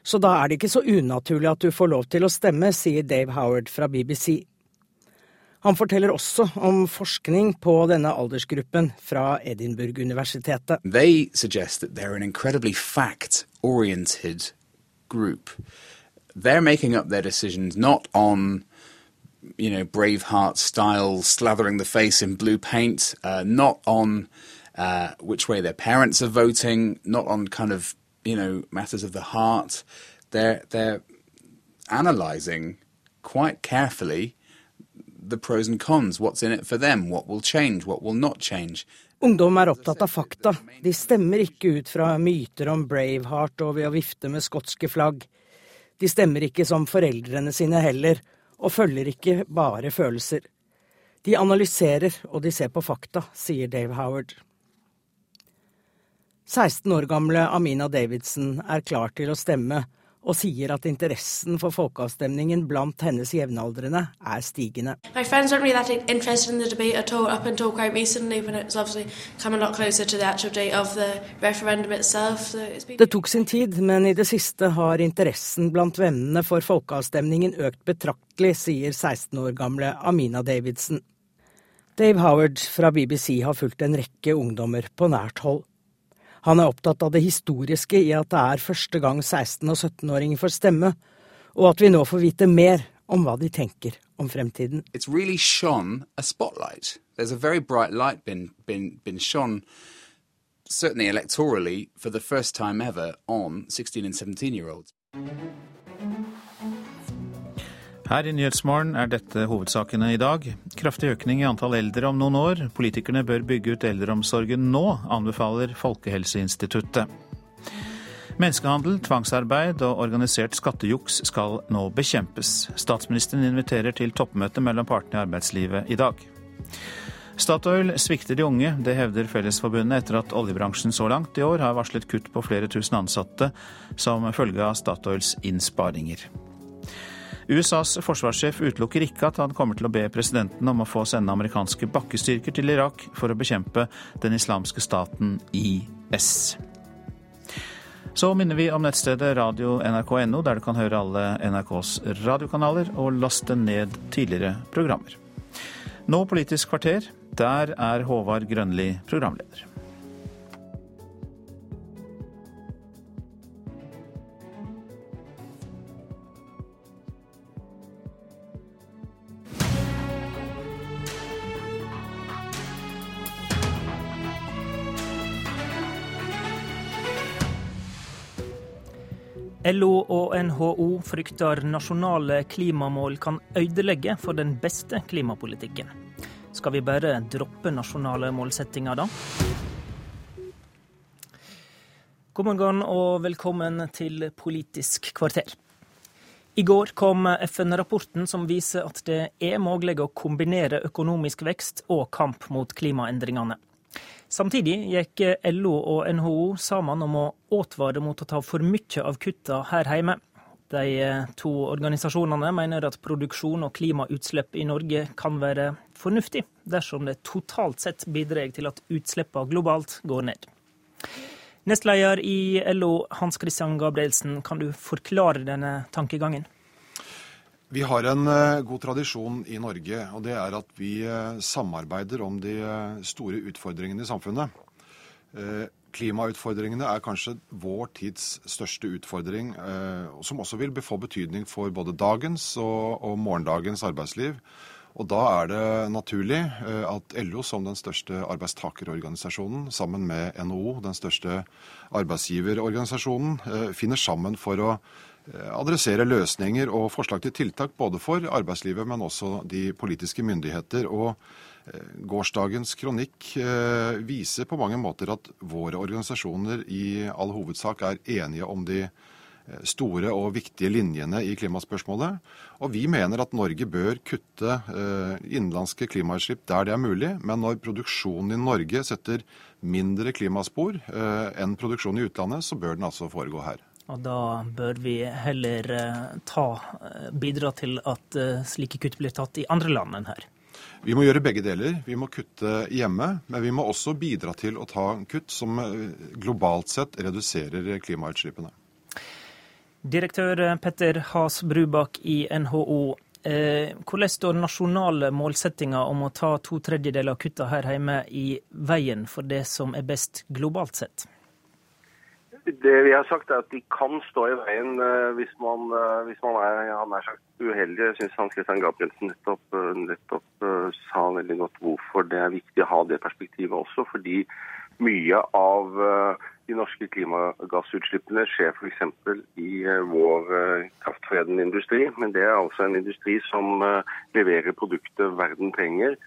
så da er det ikke så unaturlig at du får lov til å stemme, sier Dave Howard fra BBC. Han forteller også om forskning på denne aldersgruppen fra Edinburgh-universitetet. They suggest that they're an incredibly fact-oriented group. They're making up their decisions not on you know, Braveheart style, slathering the face in blue paint, uh, not on uh, which way their parents are voting, not on kind of you know, matters of the heart. They're, they're analysing quite carefully the pros and cons. What's in it for them? What will change? What will not change? Ungdom er opptatt av fakta. De stemmer ikke ut fra myter om Braveheart og ved å vifte med skotske flagg. De stemmer ikke som foreldrene sine heller, og følger ikke bare følelser. De analyserer og de ser på fakta, sier Dave Howard. 16 år gamle Amina Davidson er klar til å stemme, og sier at interessen for folkeavstemningen blant hennes jevnaldrende er stigende. Really det tok sin tid, men i det siste har interessen blant vennene for folkeavstemningen økt betraktelig, sier 16 år gamle Amina Davidson. Dave Howard fra BBC har fulgt en rekke ungdommer på nært hold. Han er opptatt av det historiske i at det er første gang 16- og 17-åringer får stemme, og at vi nå får vite mer om hva de tenker om fremtiden. It's really shone a spotlight. There's a very bright light been, been, been shone, certainly electorally, for the first time ever on 16 and 17 year olds. Her i Nyhetsmorgen er dette hovedsakene i dag. Kraftig økning i antall eldre om noen år. Politikerne bør bygge ut eldreomsorgen nå, anbefaler Folkehelseinstituttet. Menneskehandel, tvangsarbeid og organisert skattejuks skal nå bekjempes. Statsministeren inviterer til toppmøte mellom partene i arbeidslivet i dag. Statoil svikter de unge, det hevder Fellesforbundet etter at oljebransjen så langt i år har varslet kutt på flere tusen ansatte som følge av Statoils innsparinger. USAs forsvarssjef utelukker ikke at han kommer til å be presidenten om å få sende amerikanske bakkestyrker til Irak for å bekjempe den islamske staten IS. Så minner vi om nettstedet radio nrk.no, der du kan høre alle NRKs radiokanaler og laste ned tidligere programmer. Nå Politisk kvarter. Der er Håvard Grønli programleder. LO og NHO frykter nasjonale klimamål kan ødelegge for den beste klimapolitikken. Skal vi bare droppe nasjonale målsettinger, da? God morgen og velkommen til Politisk kvarter. I går kom FN-rapporten som viser at det er mulig å kombinere økonomisk vekst og kamp mot klimaendringene. Samtidig gikk LO og NHO sammen om å advare mot å ta for mye av kutta her hjemme. De to organisasjonene mener at produksjon og klimautslipp i Norge kan være fornuftig, dersom det totalt sett bidrar til at utslippene globalt går ned. Nestleder i LO, Hans Christian Gabrielsen, kan du forklare denne tankegangen? Vi har en eh, god tradisjon i Norge, og det er at vi eh, samarbeider om de eh, store utfordringene i samfunnet. Klimautfordringene er kanskje vår tids største utfordring, som også vil få betydning for både dagens og, morgendagens arbeidsliv. Og Da er det naturlig at LO som den største arbeidstakerorganisasjonen, sammen med NHO, den største arbeidsgiverorganisasjonen, finner sammen for å adressere løsninger og forslag til tiltak både for arbeidslivet, men også de politiske myndigheter. Og eh, gårsdagens kronikk eh, viser på mange måter at våre organisasjoner i all hovedsak er enige om de store og viktige linjene i klimaspørsmålet. Og vi mener at Norge bør kutte innenlandske klimautslipp der det er mulig. Men når produksjonen i Norge setter mindre klimaspor enn produksjonen i utlandet, så bør den altså foregå her. Og da bør vi heller eh, ta, eh, bidra til at eh, slike kutt blir tatt i andre land enn her. Vi må gjøre begge deler. Vi må kutte hjemme, men vi må også bidra til å ta kutt som globalt sett reduserer klimautslippene. Direktør Petter Has Brubakk i NHO. Hvordan står nasjonale målsettinger om å ta to tredjedeler av kutta her hjemme i veien for det som er best globalt sett? Det vi har sagt er at De kan stå i veien uh, hvis, man, uh, hvis man, er ja, nær sagt uheldig. Jeg syns Hans Christian Gabrielsen nettopp, uh, nettopp sa veldig godt hvorfor det er viktig å ha det perspektivet også. Fordi mye av de norske klimagassutslippene skjer f.eks. i vår kraftforedlende industri. Men det er altså en industri som leverer produkter verden trenger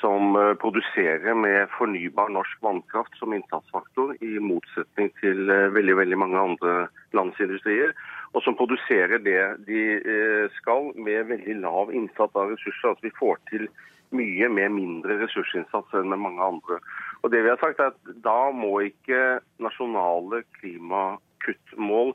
som eh, produserer med fornybar norsk vannkraft som innsatsfaktor, i motsetning til eh, veldig, veldig mange andre lands industrier. Og som produserer det de eh, skal med veldig lav innsats av ressurser. At vi får til mye med mindre ressursinnsats enn med mange andre. Og det vi har sagt er at Da må ikke nasjonale klimakuttmål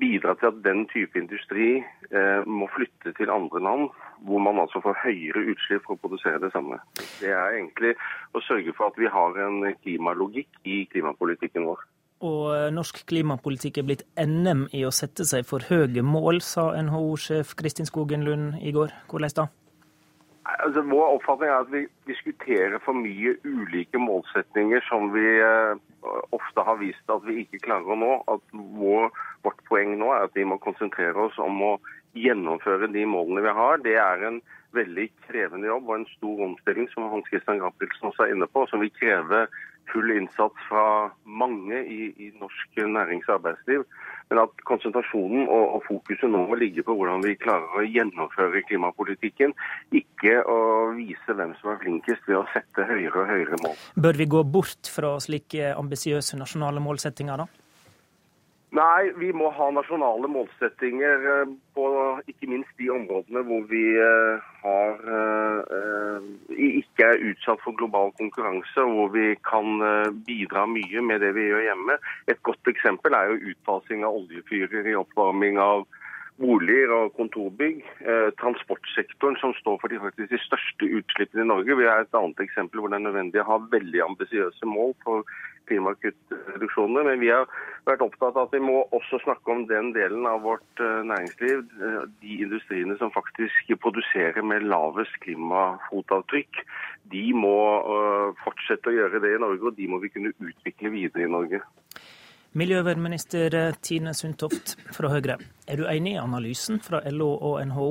bidra til at den type industri eh, må flytte til andre land, hvor man altså får høyere utslipp for å produsere det samme. Det er egentlig å sørge for at vi har en klimalogikk i klimapolitikken vår. Og eh, norsk klimapolitikk er blitt NM i å sette seg for høye mål, sa NHO-sjef Kristin Skogen Lund i går. Hvordan da? Altså, vår oppfatning er at vi diskuterer for mye ulike målsetninger som vi eh, ofte har vist at vi ikke klarer å nå. At vår, vårt poeng nå er at vi må konsentrere oss om å gjennomføre de målene vi har. Det er en veldig krevende jobb og en stor omstilling som Hans Christian Gabrielsen også er inne på, som vil kreve full innsats fra mange i, i norsk nærings- og arbeidsliv. Men at konsentrasjonen og, og, fokuset nå må ligge på hvordan vi klarer å gjennomføre klimapolitikken, ikke å vise hvem som er flinkest ved å sette høyere og høyere mål. Bør vi gå bort fra slike ambisiøse nasjonale målsettinger, da? Nei, vi må ha nasjonale målsettinger eh, på ikke minst de områdene hvor vi eh, har, eh, ikke er utsatt for global konkurranse, og hvor vi kan bidra mye med det vi gjør hjemme. Et godt eksempel er jo utfasing av oljefyrer i oppvarming av boliger og kontorbygg. transportsektoren som står for de, faktisk, de største utslippene i Norge. Vi har et annet eksempel hvor det er nødvendig å ha veldig ambisiøse mål for klimakuttreduksjonene. Men vi har vært opptatt av at vi må også snakke om den delen av vårt eh, næringsliv, eh, de industriene som faktisk produserer med lavest klimafotavtrykk. De må eh, fortsette å gjøre det i Norge, og de må vi kunne utvikle videre i Norge. Miljøvernminister Tine Sundtoft fra Høyre, er du enig i analysen fra LO og NHO?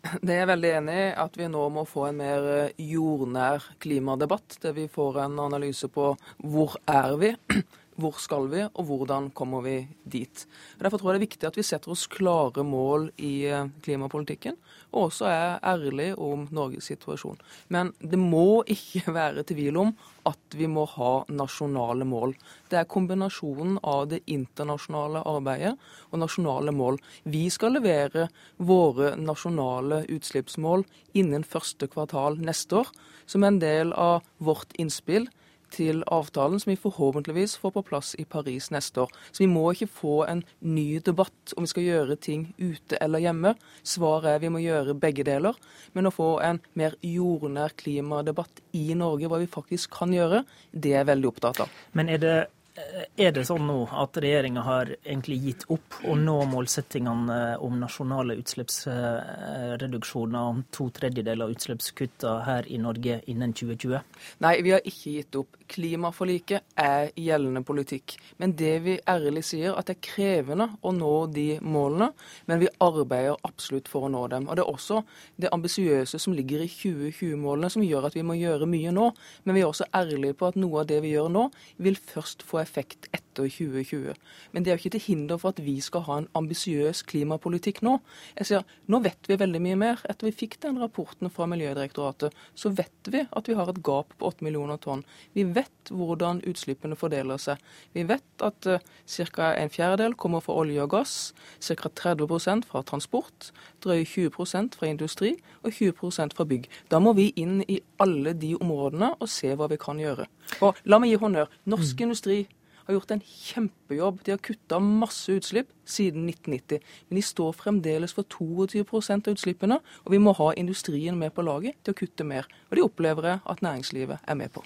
Det er jeg veldig enig i, at vi nå må få en mer eh, jordnær klimadebatt. Der vi får en analyse på hvor er vi, hvor skal vi, og hvordan kommer vi dit. Derfor tror jeg det er viktig at vi setter oss klare mål i eh, klimapolitikken, og også er ærlige om Norges situasjon. Men det må ikke være tvil om at vi må ha nasjonale mål. Det er kombinasjonen av det internasjonale arbeidet og nasjonale mål. Vi skal levere våre nasjonale utslippsmål innen første kvartal neste år, som en del av vårt innspill til avtalen som vi forhåpentligvis får på plass i Paris neste år. Så vi må ikke få en ny debatt om vi skal gjøre ting ute eller hjemme. Svaret er vi må gjøre begge deler. Men å få en mer jordnær klimadebatt i Norge, hva vi faktisk kan gjøre, det er jeg veldig opptatt av. Men er det er det sånn nå at regjeringa har egentlig gitt opp å nå målsettingene om nasjonale utslippsreduksjoner om to tredjedeler av utslippskuttene her i Norge innen 2020? Nei, vi har ikke gitt opp. Klimaforliket er gjeldende politikk. Men det vi ærlig sier, at det er krevende å nå de målene, men vi arbeider absolutt for å nå dem. Og Det er også det ambisiøse som ligger i 2020-målene som gjør at vi må gjøre mye nå. Men vi er også ærlige på at noe av det vi gjør nå, vil først få effekt effekt etter 2020. Men det er jo ikke til hinder for at vi skal ha en ambisiøs klimapolitikk nå. Jeg sier, Nå vet vi veldig mye mer. Etter vi fikk den rapporten fra Miljødirektoratet, så vet vi at vi har et gap på 8 millioner tonn. Vi vet hvordan utslippene fordeler seg. Vi vet at uh, ca. en fjerdedel kommer fra olje og gass, ca. 30% fra transport, drøye 20% fra industri og 20% fra bygg. Da må vi inn i alle de områdene og se hva vi kan gjøre. Og la meg gi honnør. Norsk mm. industri har gjort en kjempejobb. De har kutta masse utslipp siden 1990. Men de står fremdeles for 22% av utslippene, og vi må ha industrien med på laget til å kutte mer. Og det opplever jeg at næringslivet er med på.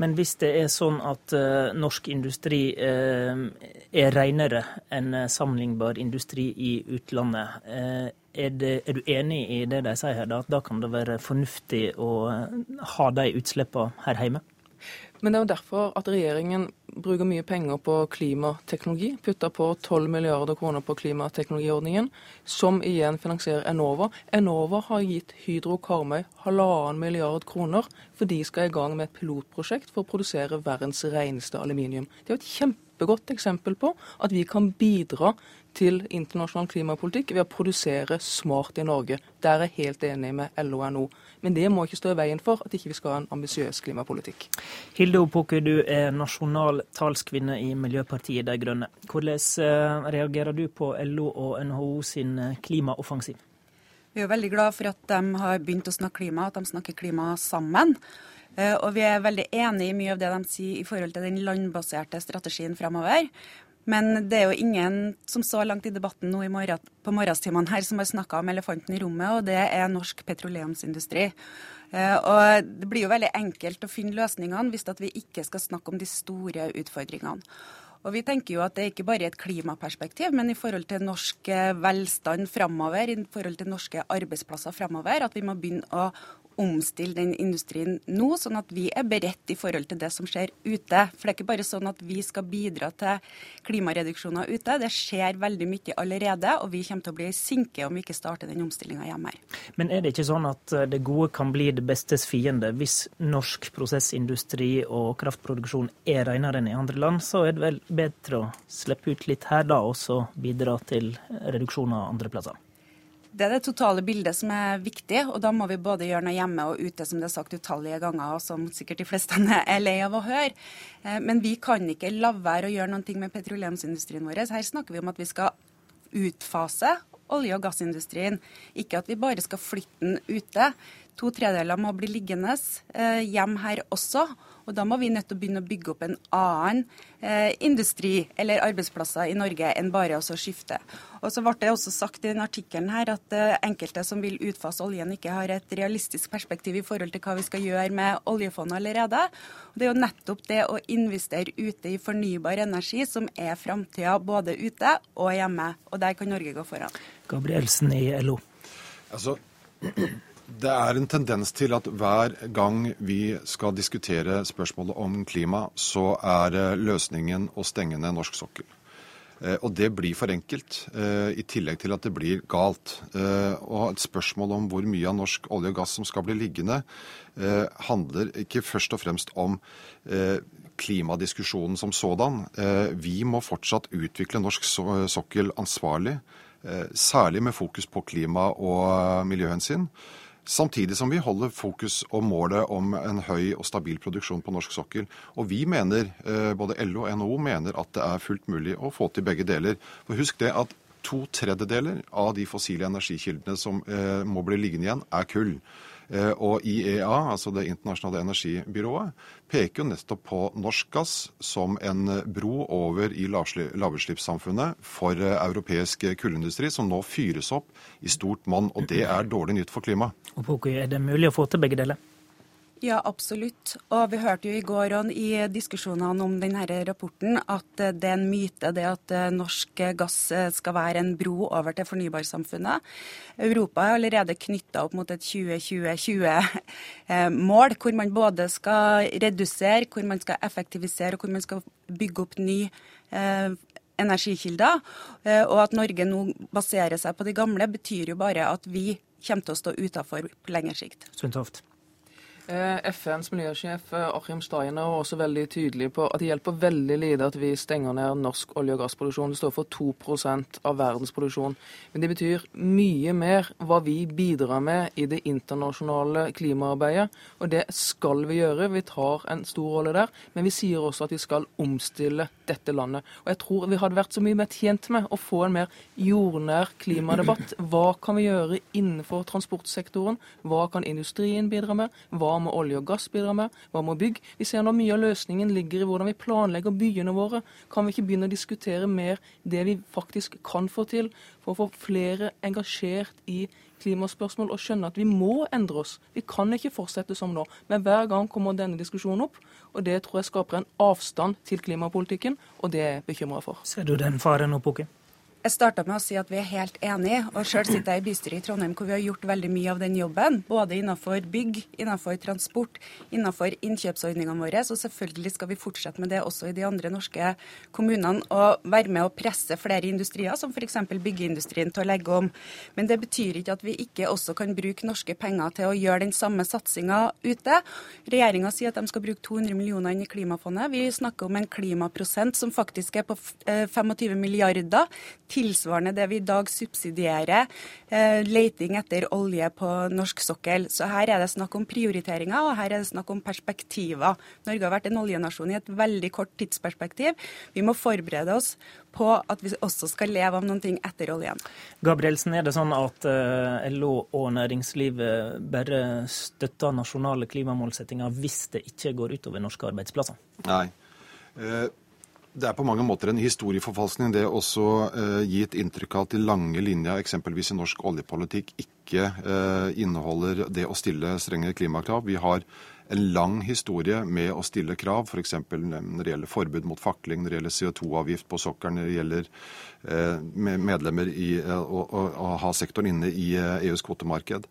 Men hvis det er sånn at uh, norsk industri uh, er renere enn sammenlignbar industri i utlandet, uh, er, det, er, du enig i det de sier her, da? Da kan det være fornuftig å ha de utslippene her hjemme? Men det er jo derfor at regjeringen bruker mye penger på klimateknologi. Putter på 12 milliarder kroner på klimateknologiordningen, som igjen finansierer Enova. Enova har gitt Hydro Karmøy halvannen milliard kroner, for de skal i gang med et pilotprosjekt for å produsere verdens reneste aluminium. Det er jo et kjempegodt eksempel på at vi kan bidra til internasjonal klimapolitikk ved å produsere smart i Norge. Der er jeg helt enig med LO og NO. Men det må ikke stå i veien for at ikke vi skal ha en ambisiøs klimapolitikk. Hilde Opoku, du er nasjonal talskvinne i Miljøpartiet De Grønne. Hvordan eh, reagerer du på LO og NHO sin eh, klimaoffensiv? Vi er veldig glad for at de har begynt å snakke klima, at de snakker klima sammen. Eh, og vi er veldig enig i mye av det de sier i forhold til den landbaserte strategien fremover. Men det er jo ingen som så langt i debatten nå i morgen, på morgenstimene her som har snakka om elefanten i rommet, og det er norsk petroleumsindustri. Eh, og Det blir jo veldig enkelt å finne løsningene hvis vi ikke skal snakke om de store utfordringene. Og Vi tenker jo at det er ikke bare et klimaperspektiv, men i forhold til norsk velstand framover, i forhold til norske arbeidsplasser framover, at vi må begynne å omstille den industrien nå, sånn at vi er beredt i forhold til det som skjer ute. For det er ikke bare sånn at vi skal bidra til klimareduksjoner ute. Det skjer veldig mye allerede, og vi kommer til å bli sinke om vi ikke starter den omstillinga hjemme her. Men er det ikke sånn at eh, det gode kan bli det bestes fiende? Hvis norsk prosessindustri og kraftproduksjon er renere enn i andre land, så er det vel bedre å slippe ut litt her da, og så bidra til reduksjoner andre plasser? Det er det totale bildet som er viktig, og da må vi både gjøre noe hjemme og ute, som det er sagt utallige ganger, og som sikkert de fleste er lei av å høre. Eh, men vi kan ikke la være å gjøre noe med petroleumsindustrien vår. Her snakker vi om at vi skal utfase olje- og gassindustrien, ikke at vi bare skal flytte den ute. To tredeler må bli liggende eh, hjem her også. Og da må vi nødt til å begynne å bygge opp en annen eh, industri eller arbeidsplasser i Norge enn bare å skifte. Og så ble det også sagt i den artikkelen her at eh, enkelte som vil utfase oljen, ikke har et realistisk perspektiv i forhold til hva vi skal gjøre med oljefondet allerede. Og det er jo nettopp det å investere ute i fornybar energi som er framtida både ute og hjemme. Og der kan Norge gå foran. Gabrielsen i LO. Altså, det er en tendens til at hver gang vi skal diskutere spørsmålet om klima, så er løsningen å stenge ned norsk sokkel. Eh, og det blir for enkelt, eh, i tillegg til at det blir galt. Eh, og et spørsmål om hvor mye av norsk olje og gass som skal bli liggende, handler ikke først og fremst om klimadiskusjonen som sådan. Vi må fortsatt utvikle norsk sokkel ansvarlig, særlig med fokus på klima- og miljøhensyn. Samtidig som vi holder fokus og målet om en høy og stabil produksjon på norsk sokkel. Og vi mener, eh, både LO og NHO mener at det er fullt mulig å få til begge deler. For husk det at to tredjedeler av de fossile energikildene som eh, må bli liggende igjen, er kull. Eh, og IEA, altså Det internasjonale energibyrået, peker jo nettopp på norsk gass som en bro over i lavutslippssamfunnet for eh, europeisk kullindustri, som nå fyres opp i stort monn. Og det er dårlig nytt for klimaet. Er det mulig å få til begge deler? Ja, absolutt. Og vi hørte jo i går i diskusjonene om denne rapporten at det er en myte det at eh, norsk gass eh, skal være en bro over til fornybarsamfunnet. Europa er allerede knytta opp mot et 2020-20-mål, eh, hvor man både skal redusere, hvor man skal effektivisere og hvor man skal bygge opp ny energikilder. Og at Norge nå baserer seg på de gamle, betyr jo bare at vi kommer til å stå utafor på lengre sikt. Sundtoft. Eh, FNs miljøsjef eh, Achim Steiner er også veldig tydelig på at det hjelper veldig lite at vi stenger ned norsk olje- og gassproduksjon. Det står for 2 av verdens produksjon. Men det betyr mye mer hva vi bidrar med i det internasjonale klimaarbeidet. Og det skal vi gjøre. Vi tar en stor rolle der. Men vi sier også at vi skal omstille dette landet. Og jeg tror vi hadde vært så mye mer tjent med å få en mer jordnær klimadebatt. Hva kan vi gjøre innenfor transportsektoren? Hva kan industrien bidra med? Hva hva må olje og gass bidra med? Hva må bygg? Vi ser nå mye av løsningen ligger i hvordan vi planlegger byene våre. Kan vi ikke begynne å diskutere mer det vi faktisk kan få til, for å få flere engasjert i klimaspørsmål og skjønne at vi må endre oss. Vi kan ikke fortsette som nå. Men hver gang kommer denne diskusjonen opp, og det tror jeg skaper en avstand til klimapolitikken, og det er jeg bekymra for. Ser du den faren nå, Pukke? Jeg starta med å si at vi er helt enige. og Sjøl sitter jeg i bystyret i Trondheim hvor vi har gjort veldig mye av den jobben. Både innenfor bygg, innenfor transport, innenfor innkjøpsordningene våre. Så selvfølgelig skal vi fortsette med det også i de andre norske kommunene. Og være med å presse flere industrier, som f.eks. byggeindustrien, til å legge om. Men det betyr ikke at vi ikke også kan bruke norske penger til å gjøre den samme satsinga ute. Regjeringa sier at de skal bruke 200 millioner inn i klimafondet. Vi snakker om en klimaprosent som faktisk er på 25 eh, milliarder tilsvarende det vi i dag subsidierer eh, leiting etter olje på norsk sokkel. Så her er det snakk om prioriteringer, og her er det snakk om perspektiver. Norge har vært en oljenasjon i et veldig kort tidsperspektiv. Vi må forberede oss på at vi også skal leve av noen ting etter oljen. Gabrielsen, er det sånn at eh, LO og næringslivet bare støtter nasjonale klimamålsettinger hvis det ikke går utover norske arbeidsplasser? Nei. Eh, det er på mange måter en historieforfalskning det også eh, gi et inntrykk av at de lange linja eksempelvis i norsk oljepolitikk ikke eh, inneholder det å stille strenge klimakrav. Vi har en lang historie med å stille krav, f.eks. når det gjelder forbud mot fakling, når det gjelder CO2-avgift på sokkelen, når det gjelder eh, medlemmer i å, å, å ha sektoren inne i EUs kvotemarked.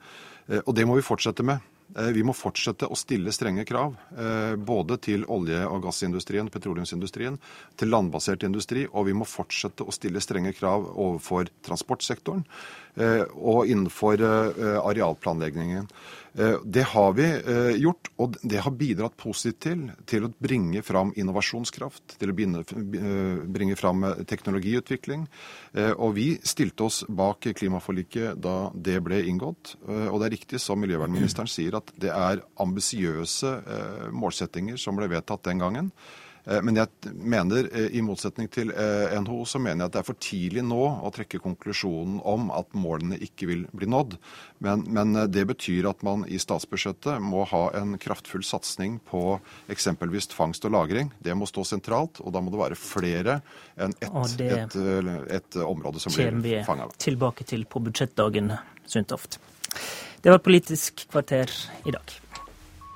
Og det må vi fortsette med. Eh, vi må fortsette å stille strenge krav, eh, både til olje- og gassindustrien, petroleumsindustrien, til landbasert industri, og vi må fortsette å stille strenge krav overfor transportsektoren og innenfor arealplanleggingen. Det har vi gjort, og det har bidratt positivt til, til å bringe fram innovasjonskraft, til å bringe fram teknologiutvikling. Og vi stilte oss bak klimaforliket da det ble inngått. Og det er riktig som miljøvernministeren sier, at det er ambisiøse eh, målsettinger som ble vedtatt den gangen. Eh, men jeg mener, eh, i motsetning til NHO, så mener jeg at det er for tidlig nå å trekke konklusjonen om at målene ikke vil bli nådd. Men, men det betyr at man i statsbudsjettet må ha en kraftfull satsing på eksempelvis fangst og lagring. Det må stå sentralt, og da må det være flere enn ett et, et område som blir fanga. Tilbake til på budsjettdagen, Sundtoft. Det var Politisk kvarter i dag.